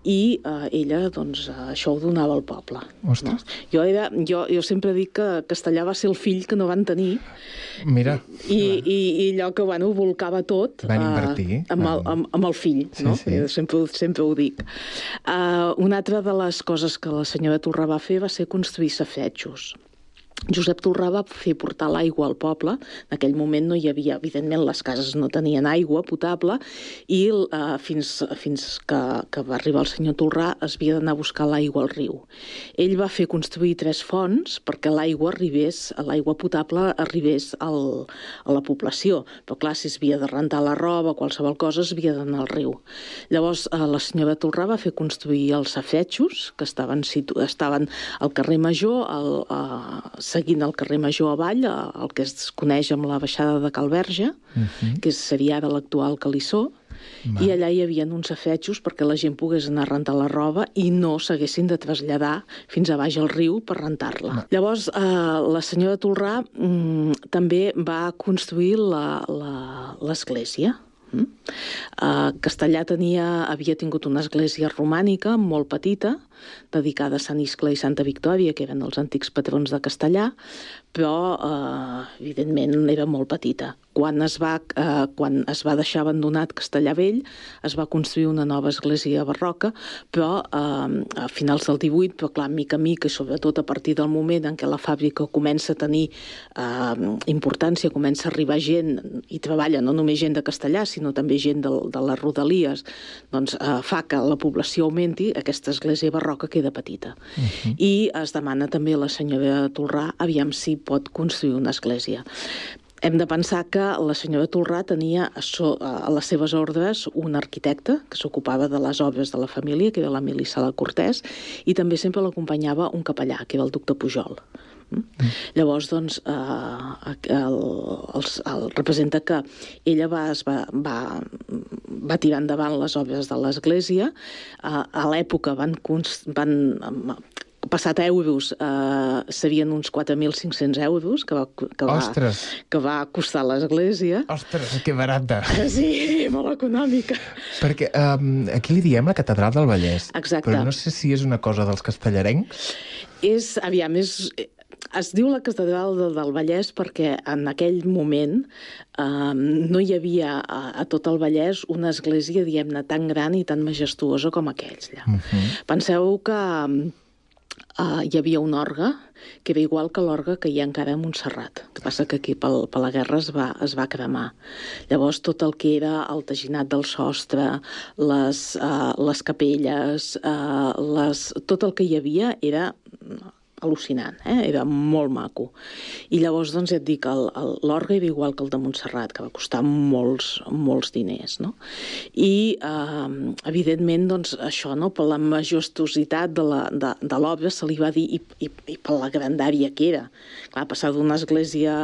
i eh, ella, doncs, això ho donava al poble. Ostres. No? Jo, era, jo, jo sempre dic que Castellà va ser el fill que no van tenir. Mira. I, i, i allò que, bueno, ho volcava tot van invertir. Eh, amb, el, amb, amb el fill, sí, no? Sí. Sempre, sempre ho dic. Uh, una altra de les coses que la senyora Torrà va fer va ser construir safetjos. Josep Torrà va fer portar l'aigua al poble. En aquell moment no hi havia, evidentment, les cases no tenien aigua potable i eh, fins, fins que, que va arribar el senyor Torrà es havia d'anar a buscar l'aigua al riu. Ell va fer construir tres fonts perquè l'aigua arribés, l'aigua potable arribés al, a la població. Però clar, si es havia de rentar la roba, qualsevol cosa, es havia d'anar al riu. Llavors, eh, la senyora Torrà va fer construir els safetxos, que estaven, situ estaven al carrer Major, al, a, seguint el carrer Major avall, el que es coneix amb la baixada de Calverge, uh -huh. que seria ara l'actual Calissó, va. i allà hi havia uns afetxos perquè la gent pogués anar a rentar la roba i no s'haguessin de traslladar fins a baix al riu per rentar-la. Llavors, eh, la senyora Tolrà mm, també va construir l'església. Mm? Uh, Castellà tenia, havia tingut una església romànica molt petita, dedicada a Sant Iscle i Santa Victòria, que eren els antics patrons de Castellà, però eh, evidentment era molt petita. Quan es, va, eh, quan es va deixar abandonat Castellà Vell, es va construir una nova església barroca, però eh, a finals del 18, però clar, mica a mica, i sobretot a partir del moment en què la fàbrica comença a tenir eh, importància, comença a arribar gent i treballa no només gent de Castellà, sinó també gent de, de les rodalies, doncs eh, fa que la població augmenti, aquesta església barroca queda petita. Uh -huh. I es demana també a la senyora Tolrà, aviam si pot construir una església. Hem de pensar que la senyora Tolrà tenia a, les seves ordres un arquitecte que s'ocupava de les obres de la família, que era l'Emili Sala Cortès, i també sempre l'acompanyava un capellà, que era el doctor Pujol. Mm? Llavors, doncs, eh, el, el, el, representa que ella va, es va, va, va tirar endavant les obres de l'Església. Eh, a l'època van, van passat a euros eh, serien uns 4.500 euros que va, que, va, Ostres. que va costar l'Església. Ostres, que barata. Sí, molt econòmica. Perquè um, aquí li diem la Catedral del Vallès. Exacte. Però no sé si és una cosa dels castellarencs. És, aviam, és, es diu la Catedral de, del Vallès perquè en aquell moment eh, no hi havia a, a tot el Vallès una església, diguem-ne, tan gran i tan majestuosa com aquells. Uh -huh. Penseu que uh, hi havia un orgue que era igual que l'orgue que hi ha encara a Montserrat. El que passa que aquí pel, per la guerra es va, es va cremar. Llavors tot el que era el teginat del sostre, les, uh, les capelles, uh, les, tot el que hi havia era al·lucinant, eh? era molt maco. I llavors, doncs, ja et dic, l'orgue era igual que el de Montserrat, que va costar molts, molts diners, no? I, eh, evidentment, doncs, això, no?, per la majestuositat de l'obra se li va dir, i, i, i per la grandària que era. Clar, passar d'una església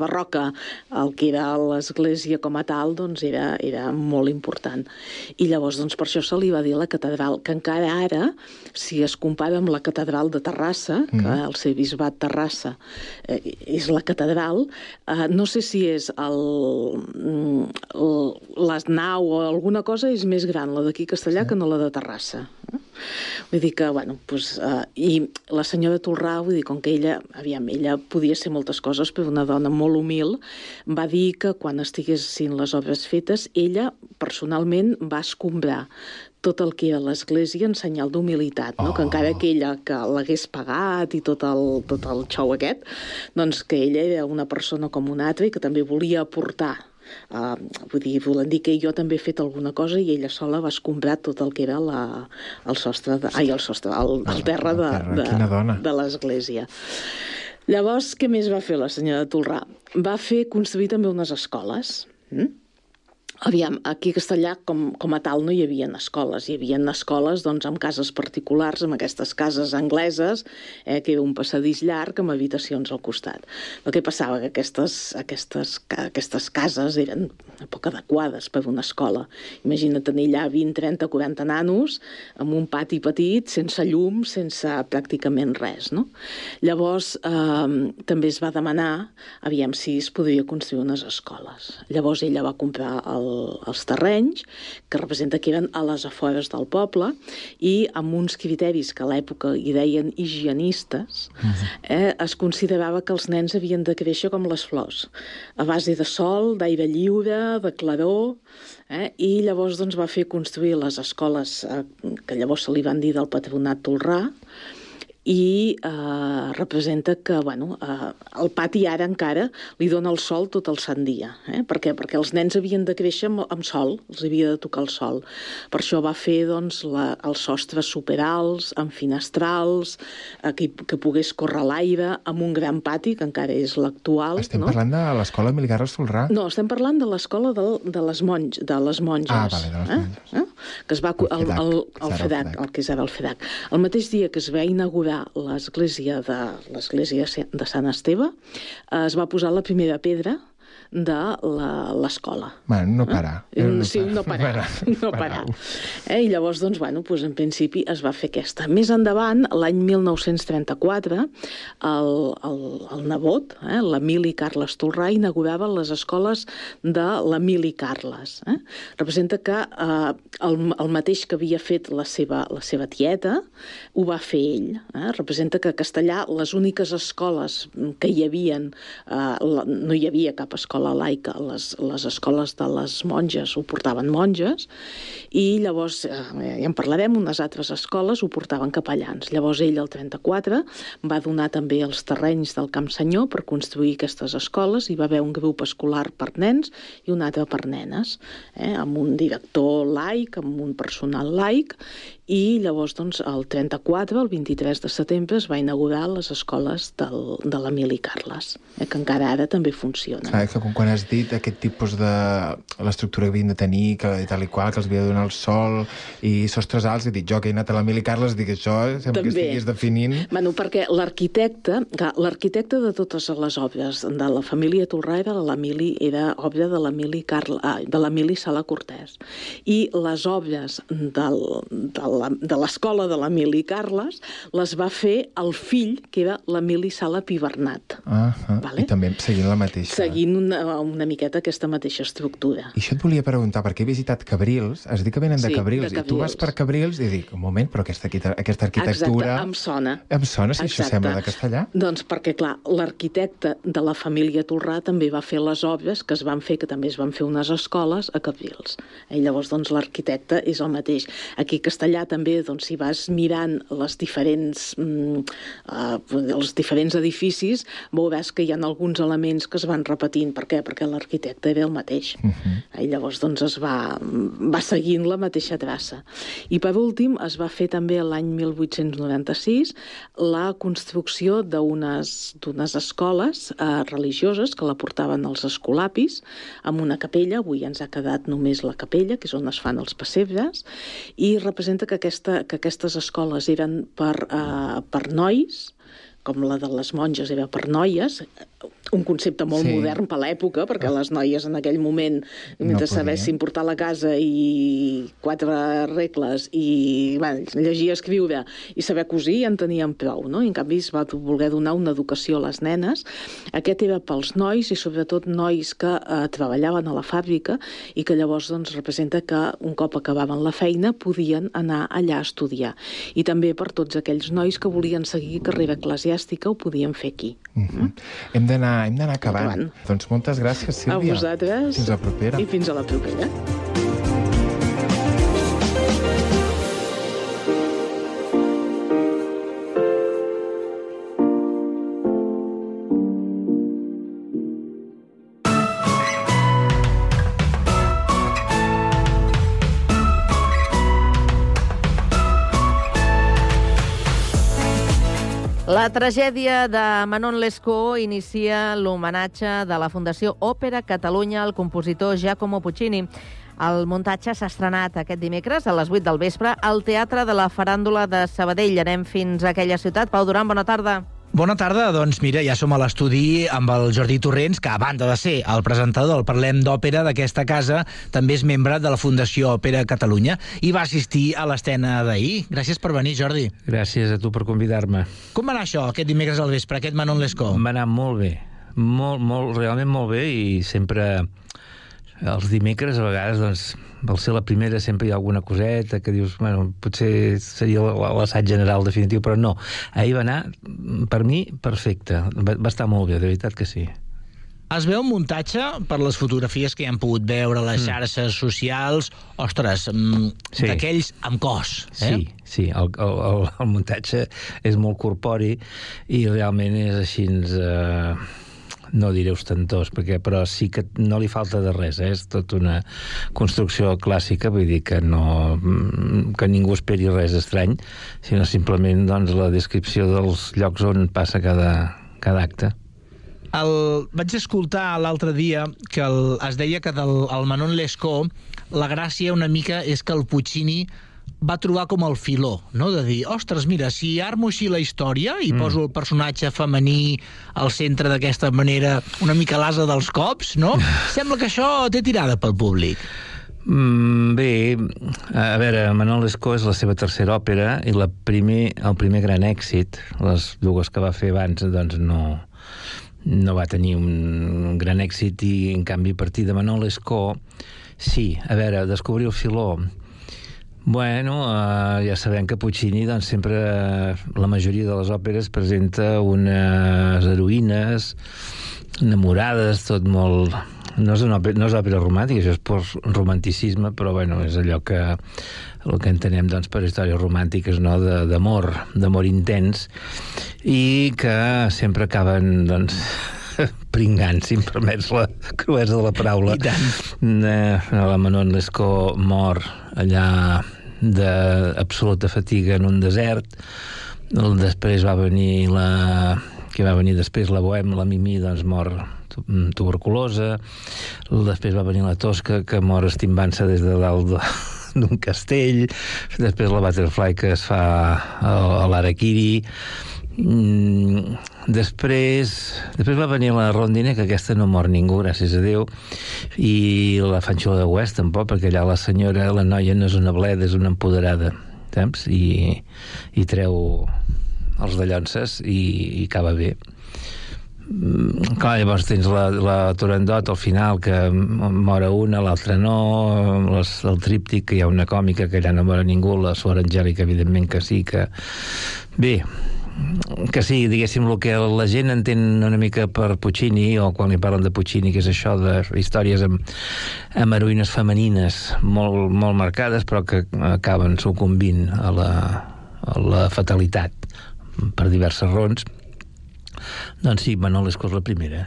barroca al que era l'església com a tal, doncs, era, era molt important. I llavors, doncs, per això se li va dir la catedral, que encara ara, si es compara amb la catedral de Terrassa, Terrassa, que mm. el seu bisbat Terrassa eh, és la catedral, eh, no sé si és el, el, les nau o alguna cosa és més gran la d'aquí Castellà sí. que no la de Terrassa. Eh? Vull dir que, bueno, pues, uh, i la senyora Tolrà, vull dir, com que ella, aviam, ella podia ser moltes coses, però una dona molt humil, va dir que quan estiguessin les obres fetes, ella personalment va escombrar tot el que era l'Església en senyal d'humilitat, no? Oh. que encara que ella que l'hagués pagat i tot el, tot el xou aquest, doncs que ella era una persona com una altra i que també volia aportar Uh, vull dir, volen dir que jo també he fet alguna cosa i ella sola va escombrar tot el que era la, el sostre, de, ai, el sostre, el, el terra de, de, de l'església. Llavors, què més va fer la senyora Tolrà? Va fer construir també unes escoles. Mm? Aviam, aquí a Castellà, com, com a tal, no hi havia escoles. Hi havia escoles doncs, amb cases particulars, amb aquestes cases angleses, eh, que era un passadís llarg amb habitacions al costat. El que passava que aquestes, aquestes, aquestes cases eren poc adequades per una escola. Imagina tenir allà 20, 30, 40 nanos amb un pati petit, sense llum, sense pràcticament res. No? Llavors, eh, també es va demanar, aviam si es podria construir unes escoles. Llavors ella va comprar el els terrenys, que representa que eren a les afores del poble, i amb uns criteris que a l'època hi deien higienistes, eh, es considerava que els nens havien de créixer com les flors, a base de sol, d'aire lliure, de claror, eh, i llavors doncs, va fer construir les escoles eh, que llavors se li van dir del patronat Tolrà, i eh, representa que bueno, eh, el pati ara encara li dona el sol tot el sant dia. Eh? Per què? Perquè els nens havien de créixer amb, amb sol, els havia de tocar el sol. Per això va fer doncs, la, els sostres superals, amb finestrals, eh, que, que pogués córrer l'aire, amb un gran pati, que encara és l'actual. Estem no? parlant de l'escola Emili Solrà? No, estem parlant de l'escola de, de, les monj, de les monges. Ah, vale, de les monges. Eh? Eh? Que es va, el, el, el, el, FEDAC, el que és ara el FEDAC. El mateix dia que es va inaugurar inaugurar l'església de l'església de Sant Esteve, es va posar la primera pedra de l'escola. Bueno, no parar. Eh? No sí, no parar. No parar. Eh? I llavors, doncs, bueno, doncs, en principi es va fer aquesta. Més endavant, l'any 1934, el, el, el nebot, eh, l'Emili Carles Tolrà, inaugurava les escoles de l'Emili Carles. Eh? Representa que eh, el, el mateix que havia fet la seva, la seva tieta, ho va fer ell. Eh? Representa que a Castellà les úniques escoles que hi havien, eh, no hi havia cap escola escola laica, les, les escoles de les monges ho portaven monges, i llavors, eh, ja en parlarem, unes altres escoles ho portaven capellans. Llavors ell, el 34, va donar també els terrenys del Camp Senyor per construir aquestes escoles, i va haver un grup escolar per nens i un altre per nenes, eh, amb un director laic, amb un personal laic, i llavors, doncs, el 34, el 23 de setembre, es va inaugurar les escoles del, de l'Emili Carles, eh, que encara ara també funciona. Clar, que quan has dit aquest tipus de... l'estructura que havien de tenir, que tal i qual, que els havia de donar el sol i sostres alts, he dit jo que he anat a l'Emili Carles, dic això, sembla també. que estiguis definint... Bueno, perquè l'arquitecte, l'arquitecte de totes les obres de la família Tolrà era l'Emili, era obra de l'Emili Carles, ah, de l'Emili Sala Cortès. I les obres del, del de l'escola de l'Emili Carles, les va fer el fill, que era l'Emili Sala Pibernat. Ah, ah, vale? I també seguint la mateixa. Seguint una, eh, una miqueta aquesta mateixa estructura. I això et volia preguntar, perquè he visitat Cabrils, has dit que venen de Sí, Cabrils, de i tu vas Cabrils. per Cabrils i dic, un moment, però aquesta, aquesta arquitectura... Exacte, em sona. Em sona, si això Exacte. sembla de castellà. Doncs perquè, clar, l'arquitecte de la família Tolrà també va fer les obres que es van fer, que també es van fer unes escoles a Cabrils. I llavors, doncs, l'arquitecte és el mateix. Aquí a Castellà també, doncs, si vas mirant les diferents, mm, uh, els diferents edificis, veuràs que hi ha alguns elements que es van repetint. Per què? Perquè l'arquitecte era el mateix. Uh -huh. I llavors doncs, es va, va seguint la mateixa traça. I per últim es va fer també l'any 1896 la construcció d'unes d'unes escoles eh, religioses que la portaven els escolapis amb una capella, avui ens ha quedat només la capella, que és on es fan els pessebres, i representa que, aquesta, que aquestes escoles eren per, eh, per nois, com la de les monges era per noies, un concepte molt Sí. modern per l'època, perquè les noies en aquell moment, mentre podien. sabessin portar la casa i quatre regles i bueno, llegir, escriure i saber cosir, ja en tenien prou, no? I en canvi es va voler donar una educació a les nenes. Aquest era pels nois i sobretot nois que eh, treballaven a la fàbrica i que llavors doncs, representa que un cop acabaven la feina podien anar allà a estudiar. I també per tots aquells nois que volien seguir carrera eclesiàstica ho podien fer aquí. Uh -huh. Hem d'anar d'anar acabant. Doncs moltes gràcies, Sílvia. A vosaltres. Fins la propera. I fins a la propera. La tragèdia de Manon Lescaut inicia l'homenatge de la Fundació Òpera Catalunya al compositor Giacomo Puccini. El muntatge s'ha estrenat aquest dimecres a les 8 del vespre al Teatre de la Faràndula de Sabadell. Anem fins a aquella ciutat. Pau Duran, bona tarda. Bona tarda, doncs mira, ja som a l'estudi amb el Jordi Torrents, que a banda de ser el presentador del Parlem d'Òpera d'aquesta casa, també és membre de la Fundació Òpera Catalunya i va assistir a l'escena d'ahir. Gràcies per venir, Jordi. Gràcies a tu per convidar-me. Com va anar això, aquest dimecres al vespre, aquest Manon Lescaut? Va anar molt bé, molt, molt, realment molt bé i sempre els dimecres a vegades doncs, al ser la primera sempre hi ha alguna coseta que dius, bueno, potser seria l'assaig general definitiu, però no. Ahir va anar, per mi, perfecte. Va, va estar molt bé, de veritat que sí. Es veu un muntatge per les fotografies que hi han pogut veure a les xarxes socials, ostres, mm, Sí. d'aquells amb cos. Eh? Sí, sí, el, el, el, el muntatge és molt corpori i realment és així... Eh, no diré ostentós, perquè, però sí que no li falta de res, eh? és tot una construcció clàssica, vull dir que, no, mm, que ningú esperi res estrany, sinó simplement doncs, la descripció dels llocs on passa cada, cada acte. El, vaig escoltar l'altre dia que el, es deia que del el Manon Lescaut la gràcia una mica és que el Puccini va trobar com el filó, no? de dir, ostres, mira, si armo així la història i mm. poso el personatge femení al centre d'aquesta manera, una mica l'asa dels cops, no? Sembla que això té tirada pel públic. Mm, bé, a veure, Manuel Lescaut és la seva tercera òpera i la primer, el primer gran èxit, les dues que va fer abans, doncs no, no va tenir un gran èxit i, en canvi, a partir de Manuel Lescaut, sí, a veure, descobrir el filó, Bueno, uh, ja sabem que Puccini doncs, sempre, uh, la majoria de les òperes presenta unes heroïnes enamorades, tot molt... No és, una òpera, no és òpera romàntica, això és per romanticisme, però bueno, és allò que el que entenem doncs, per històries romàntiques no? D'amor, d'amor intens, i que sempre acaben doncs, pringant, si em permets la cruesa de la paraula. I tant. La Manon Lescaut mor allà d'absoluta fatiga en un desert. Després va venir la... que va venir després la Bohème, la Mimi, doncs mor tu- tuberculosa. Després va venir la Tosca, que mor estimbant-se des de dalt de, d'un castell. Després la Butterfly, que es fa a l'Araquiri. Mm, després, després va venir la Rondine, que aquesta no mor ningú, gràcies a Déu, i la Fanxola de West tampoc, perquè allà la senyora, la noia no és una bleda, és una empoderada, saps? I, i treu els dallonses i, i acaba bé. mm, clar, llavors tens la, la Turandot al final, que mora una, l'altra no, les, el tríptic, que hi ha una còmica que allà no mora ningú, la Suor Angèlica, evidentment que sí, que... Bé, que sí, diguéssim, el que la gent entén una mica per Puccini, o quan li parlen de Puccini, que és això de històries amb, amb heroïnes femenines molt, molt marcades, però que acaben sucumbint a la, a la fatalitat per diverses raons. Doncs sí, Manol és la primera.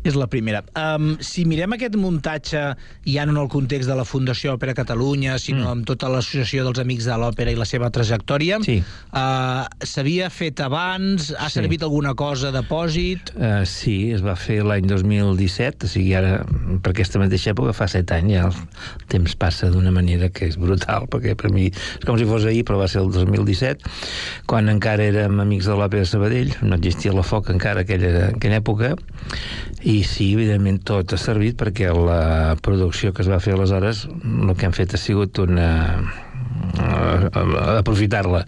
És la primera. Um, si mirem aquest muntatge, ja no en el context de la Fundació Òpera Catalunya, sinó mm. amb tota l'associació dels Amics de l'Òpera i la seva trajectòria, sí. uh, s'havia fet abans? Ha sí. servit alguna cosa de pòsit? Uh, sí, es va fer l'any 2017, o sigui, ara, per aquesta mateixa època, fa set anys, ja el temps passa d'una manera que és brutal, perquè per mi és com si fos ahir, però va ser el 2017, quan encara érem Amics de l'Òpera Sabadell, no existia la foc encara aquella, aquella època, i sí, evidentment, tot ha servit perquè la producció que es va fer aleshores el que han fet ha sigut una uh, aprofitar-la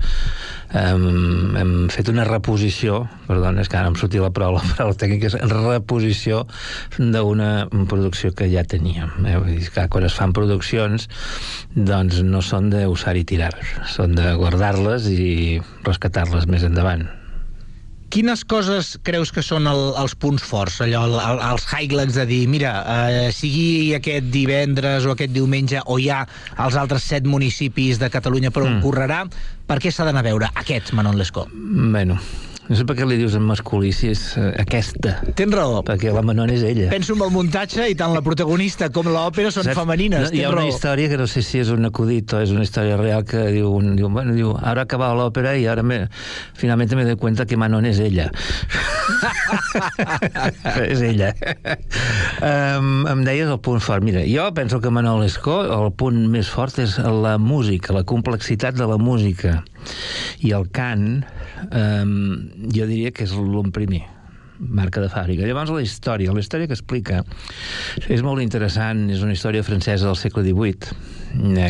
um, hem fet una reposició perdona, és que ara em sortia la paraula, la tècnica és reposició d'una producció que ja teníem eh? Vull dir que quan es fan produccions doncs no són d'usar i tirar són de guardar-les i rescatar-les més endavant Quines coses creus que són el, els punts forts, allò, el, el, els highlights de dir, mira, eh, sigui aquest divendres o aquest diumenge o hi ha els altres set municipis de Catalunya per on mm. correrà, per què s'ha d'anar a veure aquest Manon Lescó? Bueno, no sé per què li dius en masculí si és uh, aquesta. Tens raó. Perquè la Manon és ella. Penso en el muntatge i tant la protagonista com l'òpera són Saps? femenines. No, hi ha una raó. història que no sé si és un acudit o és una història real que diu, un, diu, bueno, diu ara acaba l'òpera i ara me, finalment me doy cuenta que Manon és ella. és ella. um, em deies el punt fort. Mira, jo penso que Manon Lescó, el punt més fort és la música, la complexitat de la música i el cant um, jo diria que és l'un primer marca de fàbrica. Llavors la història, la història que explica és molt interessant, és una història francesa del segle XVIII eh,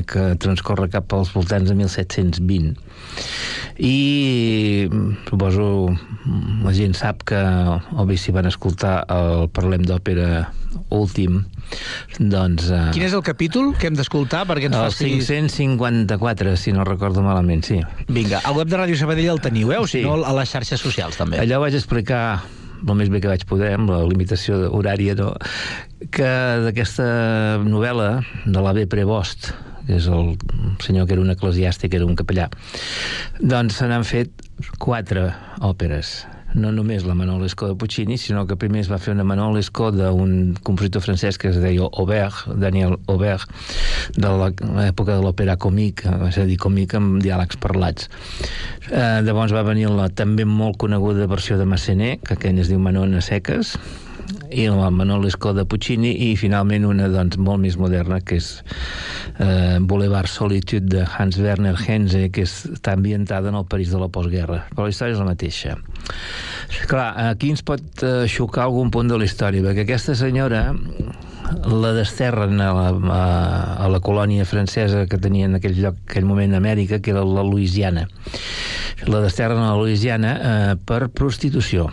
que transcorre cap als voltants de 1720 i suposo la gent sap que o bé si van escoltar el Parlem d'Òpera últim doncs... Uh, Quin és el capítol que hem d'escoltar perquè ens el faci... 554, si no recordo malament, sí. Vinga, al web de Ràdio Sabadell el teniu, eh? O si sí. no, a les xarxes socials, també. Allò vaig explicar el més bé que vaig poder, amb la limitació horària, no? que d'aquesta novel·la de la B. Prevost, que és el senyor que era un eclesiàstic, era un capellà, doncs se n'han fet quatre òperes no només la Manolesco de Puccini, sinó que primer es va fer una Manolesco d'un compositor francès que es deia Aubert, Daniel Aubert, de l'època de l'òpera còmic, és a dir, còmic amb diàlegs parlats. Eh, llavors va venir la també molt coneguda versió de Massenet, que aquell es diu Manon a seques, i el Manolesco de Puccini i finalment una doncs, molt més moderna que és eh, Boulevard Solitude de Hans Werner Henze que està ambientada en el París de la postguerra. Però la història és la mateixa. Clar, aquí ens pot eh, xocar algun punt de la història perquè aquesta senyora la desterren a la, a, a la colònia francesa que tenia en aquell lloc, aquell moment a Amèrica, que era la Louisiana. La desterren a la Louisiana eh, per prostitució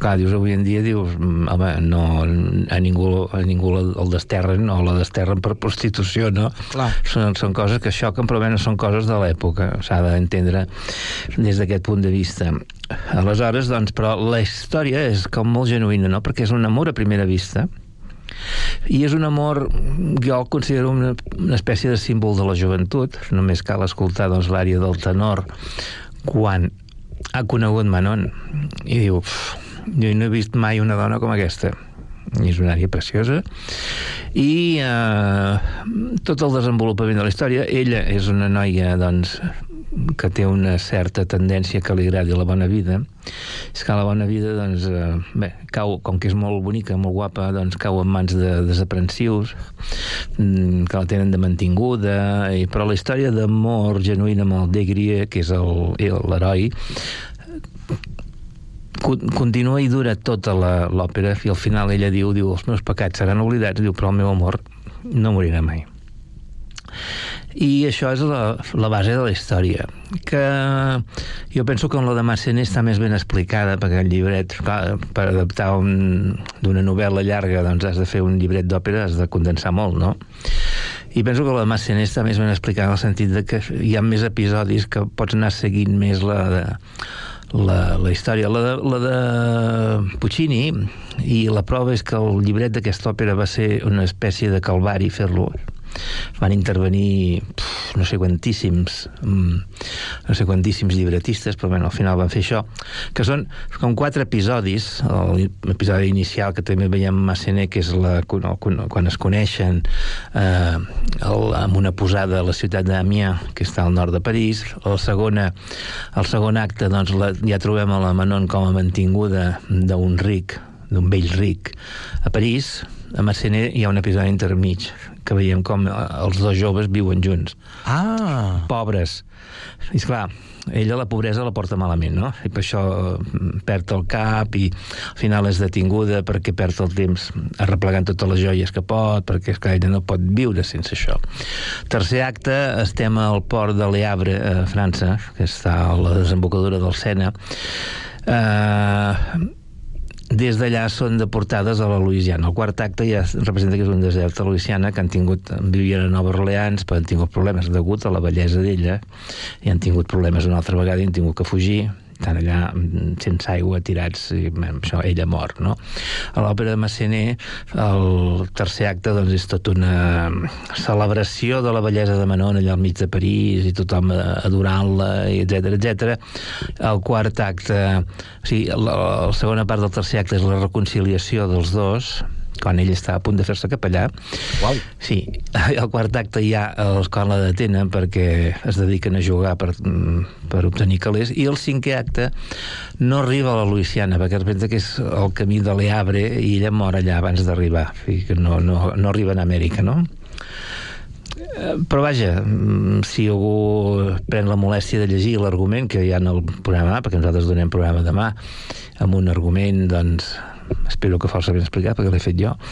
clar, dius, avui en dia dius, mm, home, no, a ningú, a ningú el desterren o la desterren per prostitució, no? Clar. Són, són coses que xoquen, però no són coses de l'època, s'ha d'entendre des d'aquest punt de vista. Aleshores, doncs, però la història és com molt genuïna, no? Perquè és un amor a primera vista, i és un amor, jo el considero una, una espècie de símbol de la joventut, només cal escoltar doncs, l'àrea del tenor quan ha conegut Manon i diu, jo no he vist mai una dona com aquesta. I és una àrea preciosa. I eh, tot el desenvolupament de la història. Ella és una noia doncs que té una certa tendència que li agradi la bona vida és que la bona vida doncs, eh, bé, cau, com que és molt bonica, molt guapa doncs cau en mans de desaprensius mm, que la tenen de mantinguda i, però la història d'amor genuïna amb el Degrie que és l'heroi continua i dura tota l'òpera i al final ella diu, diu els meus pecats seran oblidats diu, però el meu amor no morirà mai I això és la, la base de la història, que jo penso que en la de Massenet està més ben explicada, perquè el llibret, clar, per adaptar un, d'una novel·la llarga, doncs has de fer un llibret d'òpera, has de condensar molt, no? I penso que la de Massenet està més ben explicada en el sentit de que hi ha més episodis que pots anar seguint més la de, la, la història. La de, la de Puccini, i la prova és que el llibret d'aquesta òpera va ser una espècie de calvari fer-lo van intervenir pf, no sé quantíssims mm, no sé quantíssims llibretistes però bueno, al final van fer això que són com quatre episodis. L'episodi inicial que també veiem Massenet que és la, quan es coneixen eh, el, amb una posada a la ciutat d'Amiens que està al nord de París. El, segona, el segon acte doncs, la, ja trobem a la Manon com a mantinguda d'un ric d'un vell ric a París. A Massenet hi ha un episodi intermig que veiem com eh, els dos joves viuen junts. Ah! Pobres. I esclar, ella la pobresa la porta malament, no? I per això mm, perd el cap i al final és detinguda perquè perd el temps arreplegant totes les joies que pot, perquè és que ella no pot viure sense això. Tercer acte, estem al port de Le Havre, a França, que està a la desembocadura del Sena. Eh, des d'allà són deportades a la Louisiana. El quart acte ja representa que és un desert a Louisiana que han tingut, vivien a Nova Orleans, però han tingut problemes degut a la bellesa d'ella, i han tingut problemes una altra vegada i han tingut que fugir, estan allà mm, sense aigua, tirats, i això, ella mor, no? A l'òpera de Massenet, el tercer acte, doncs, és tot una celebració de la bellesa de Manon allà al mig de París, i tothom adorant-la, etc etc. El quart acte, o sigui, la, la segona part del tercer acte és la reconciliació dels dos, quan ell està a punt de fer-se capellà. Uau. Sí, al quart acte ja l'escola detenen perquè es dediquen a jugar per, per obtenir calés, i el cinquè acte no arriba a la Louisiana, perquè representa que és el camí de l'Eabre i ella mor allà abans d'arribar, que no, no, no arriba a Amèrica, no? Eh, però vaja, mm, si algú pren la molèstia de llegir l'argument que hi ha en el programa, perquè nosaltres donem programa demà, amb un argument, doncs, espero que força ben explicat perquè l'he fet jo.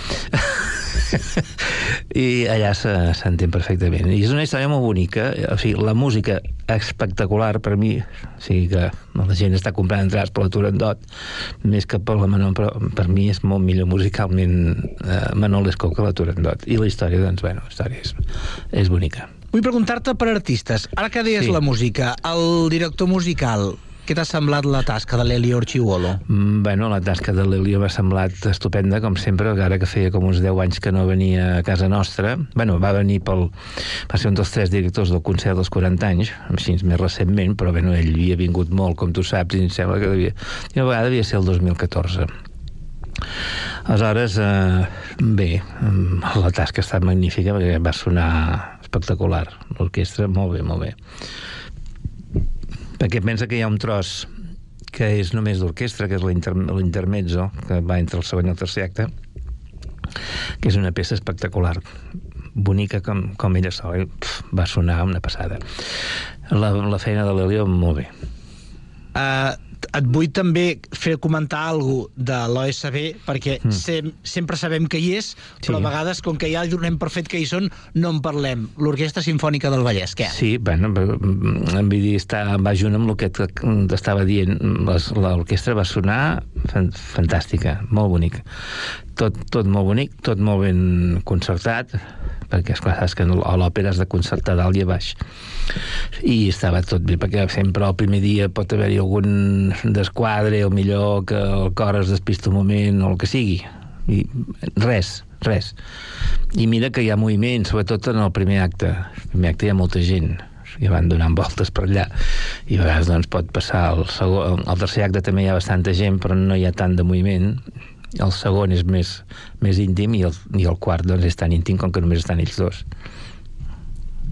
I allà s'entén perfectament. I és una història molt bonica. O sigui, la música espectacular per mi o sigui que la gent està comprant entrades per la Turandot més que per la Manon però per mi és molt millor musicalment eh, Manon Lescaut que la Turandot. I la història, doncs, bueno, la història és, és bonica. Vull preguntar-te per artistes. Ara que deies Sí. la música, el director musical, què t'ha semblat la tasca de l'Elio Orchiuolo? Mm, Bueno, la tasca de l'Elio m'ha semblat estupenda, com sempre, ara que feia com uns 10 anys que no venia a casa nostra. bueno, va venir pel... va ser un dels tres directors del concert dels 40 anys, així més recentment, però bueno, ell havia vingut molt, com tu saps, i em sembla que devia... I una vegada devia ser el 2014. Aleshores, eh, bé, mm, la tasca ha estat magnífica perquè va sonar espectacular. L'orquestra, molt bé, molt bé. Perquè pensa que hi ha un tros que és només d'orquestra, que és l'inter- l'intermezzo, que va entre el segon i el tercer acte, que és una peça espectacular. Bonica com, com ella sola. Va sonar una passada. La, la feina de l'Elio molt bé. Uh, et vull també fer comentar alguna de l'OSB, perquè mm. sem sempre sabem que hi és, però Sí. a vegades, com que ja donem per fet que hi són, no en parlem. L'Orquestra Simfònica del Vallès, què? Sí, bueno, mm, em vull dir, està, va junt amb el que t'estava dient. L'orquestra va sonar fan, fantàstica, molt bonica. Tot, tot molt bonic, tot molt ben concertat, perquè, esclar, saps que a l'òpera has de concertar dalt i a baix. I estava tot bé, perquè sempre el primer dia pot haver-hi algun desquadre, o millor que el cor es despista un moment, o el que sigui. I res, res. I mira que hi ha moviment, sobretot en el primer acte. El primer acte hi ha molta gent i van donant voltes per allà i a vegades doncs, pot passar el, segon, el tercer acte també hi ha bastanta gent però no hi ha tant de moviment el segon és més, més íntim i el, i el quart doncs, és tan íntim com que només estan ells dos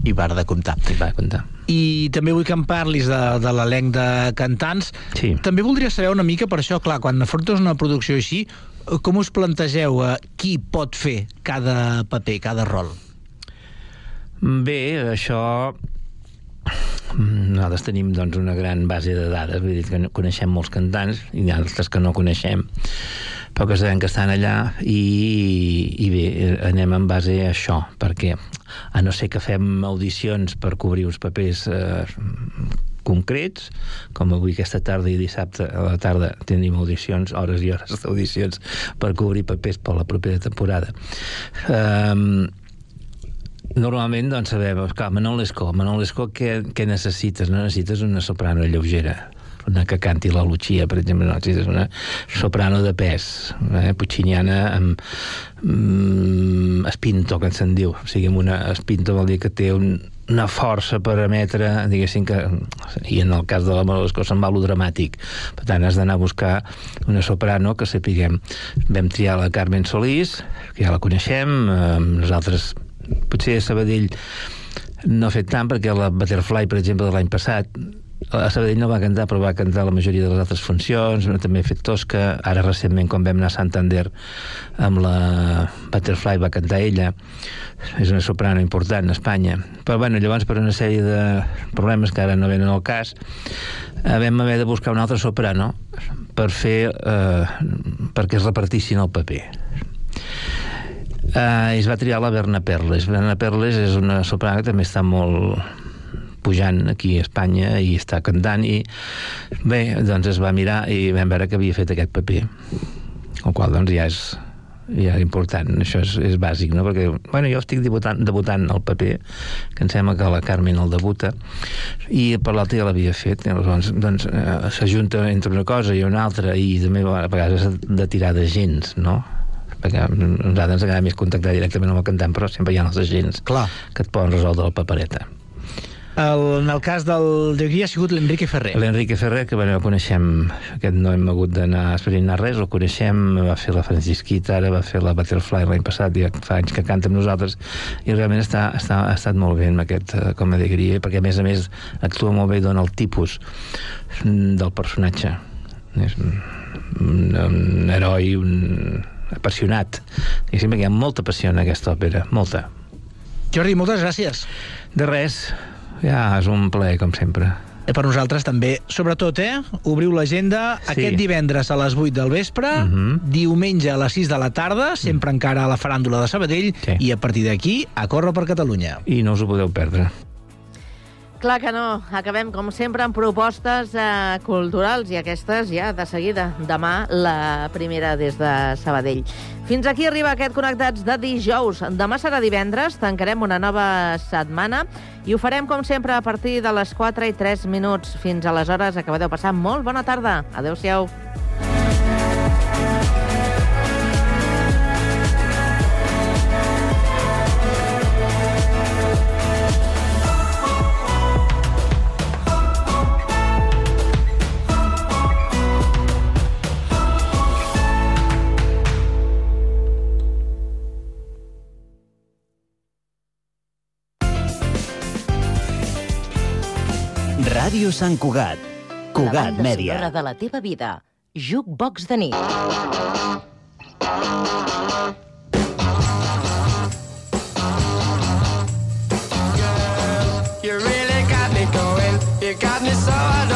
I bar de comptar. I va de comptar. I també vull que em parlis de, de l'elenc de cantants. Sí. També voldria saber una mica, per això, clar, quan afrontes una producció així, com us plantegeu eh, qui pot fer cada paper, cada rol? Bé, això... mm, Nosaltres tenim doncs, una gran base de dades, vull dir que coneixem molts cantants i altres que no coneixem. Però que sabem que estan allà i, i bé, anem en base a això, perquè a no ser que fem audicions per cobrir uns papers eh, concrets, com avui aquesta tarda i dissabte a la tarda tenim audicions, hores i hores d'audicions per cobrir papers per la propera temporada. Um, normalment doncs sabem, clar, Manol Escó, Manol Escó què, què necessites? No necessites una soprano lleugera una que canti la Lucia, per exemple, no, és una soprano de pes, eh, pucciniana amb mm, espinto, que se'n diu. O sigui, una espinto vol dir que té un, una força per emetre, diguéssim que, i en el cas de la Molesco se'n va lo dramàtic. Per tant, has d'anar a buscar una soprano que sapiguem. Vam triar la Carmen Solís, que ja la coneixem, eh, nosaltres, potser a Sabadell no ha fet tant, perquè la Butterfly, per exemple, de l'any passat, a Sabadell no va cantar, però va cantar la majoria de les altres funcions, també ha fet Tosca, ara recentment, quan vam anar a Santander amb la Butterfly, va cantar ella, és una soprano important a Espanya. Però bueno, llavors, per una sèrie de problemes que ara no venen al cas, eh, vam haver de buscar un altre soprano per fer, eh, perquè es repartissin el paper. Eh, es va triar la Berna Perles. Berna Perles és una soprano que també està molt pujant aquí a Espanya i està cantant i bé, doncs es va mirar i vam veure que havia fet aquest paper el qual doncs ja és ja és important, això és, és bàsic no? perquè, bueno, jo estic debutant, debutant el paper que em sembla que la Carmen el debuta i per l'altre ja l'havia fet i llavors doncs, eh, s'ajunta entre una cosa i una altra i també a vegades de tirar de gens no? perquè a nosaltres ens agrada més contactar directament amb el cantant però sempre hi ha els agents Clar. que et poden resoldre la papereta el, en el cas del de guia ha sigut l'Enrique Ferrer. L'Enrique Ferrer, que bueno, coneixem, aquest no hem hagut d'anar a esbrinar res, el coneixem, va fer la Francisquita, ara va fer la Butterfly l'any passat, ja fa anys que canta amb nosaltres, i realment està, està, ha estat molt bé amb aquest eh, com a alegria, perquè a més a més actua molt bé i dona el tipus del personatge. És un, un, un heroi, un apassionat. Diguéssim que hi ha molta passió en aquesta òpera, molta. Jordi, moltes gràcies. De res, ja, és un plaer, com sempre. Eh, per nosaltres també. Sobretot, eh? Obriu l'agenda sí. aquest divendres a les 8 del vespre, uh Mhm. -huh. diumenge a les 6 de la tarda, sempre mm. encara a la faràndula de Sabadell, sí. i a partir d'aquí, a córrer per Catalunya. I no us ho podeu perdre. Clar que no. Acabem, com sempre, amb propostes eh, culturals i aquestes ja de seguida. Demà, la primera des de Sabadell. Fins aquí arriba aquest Connectats de dijous. Demà serà divendres, tancarem una nova setmana i ho farem, com sempre, a partir de les 4 i 3 minuts. Fins aleshores, acabeu de passar molt bona tarda. Adéu-siau. Ràdio Sant Cugat. Cugat la Mèdia. sonora de la teva vida. Jukebox de nit. You really got me going. You got me so I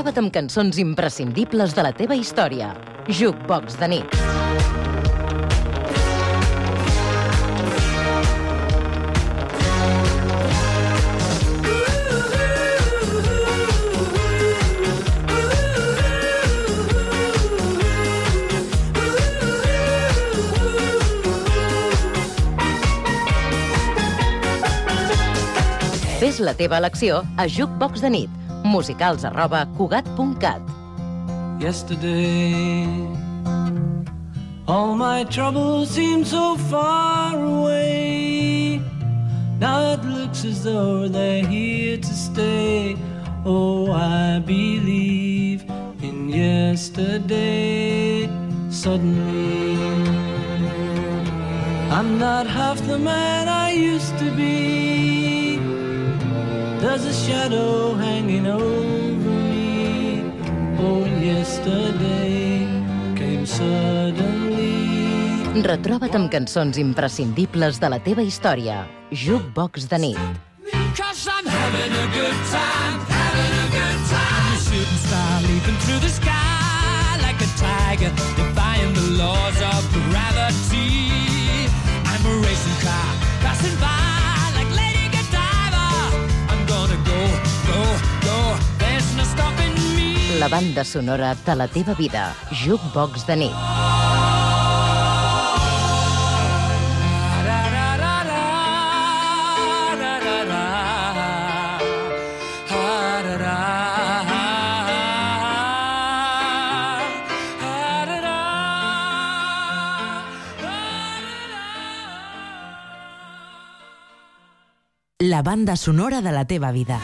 Retroba't amb cançons imprescindibles de la teva història. Jukebox de nit. Fes la teva elecció a Jukebox de nit. Musicals arroba cugat.cat. Yesterday, all my troubles seem so far away. Now it looks as though they're here to stay. Oh, I believe in yesterday. Suddenly, I'm not. the man I used to be? There's a shadow hanging over me. Oh, yesterday came suddenly. Retroba't amb cançons imprescindibles de la teva història. Jukebox de nit. Cause I'm having a good time, having a good time. A shooting star leaping through the sky like a tiger, defying the laws of gravity. I'm a racing car passing by La banda sonora de la teva vida. Jukebox de nit. La banda sonora de la teva vida.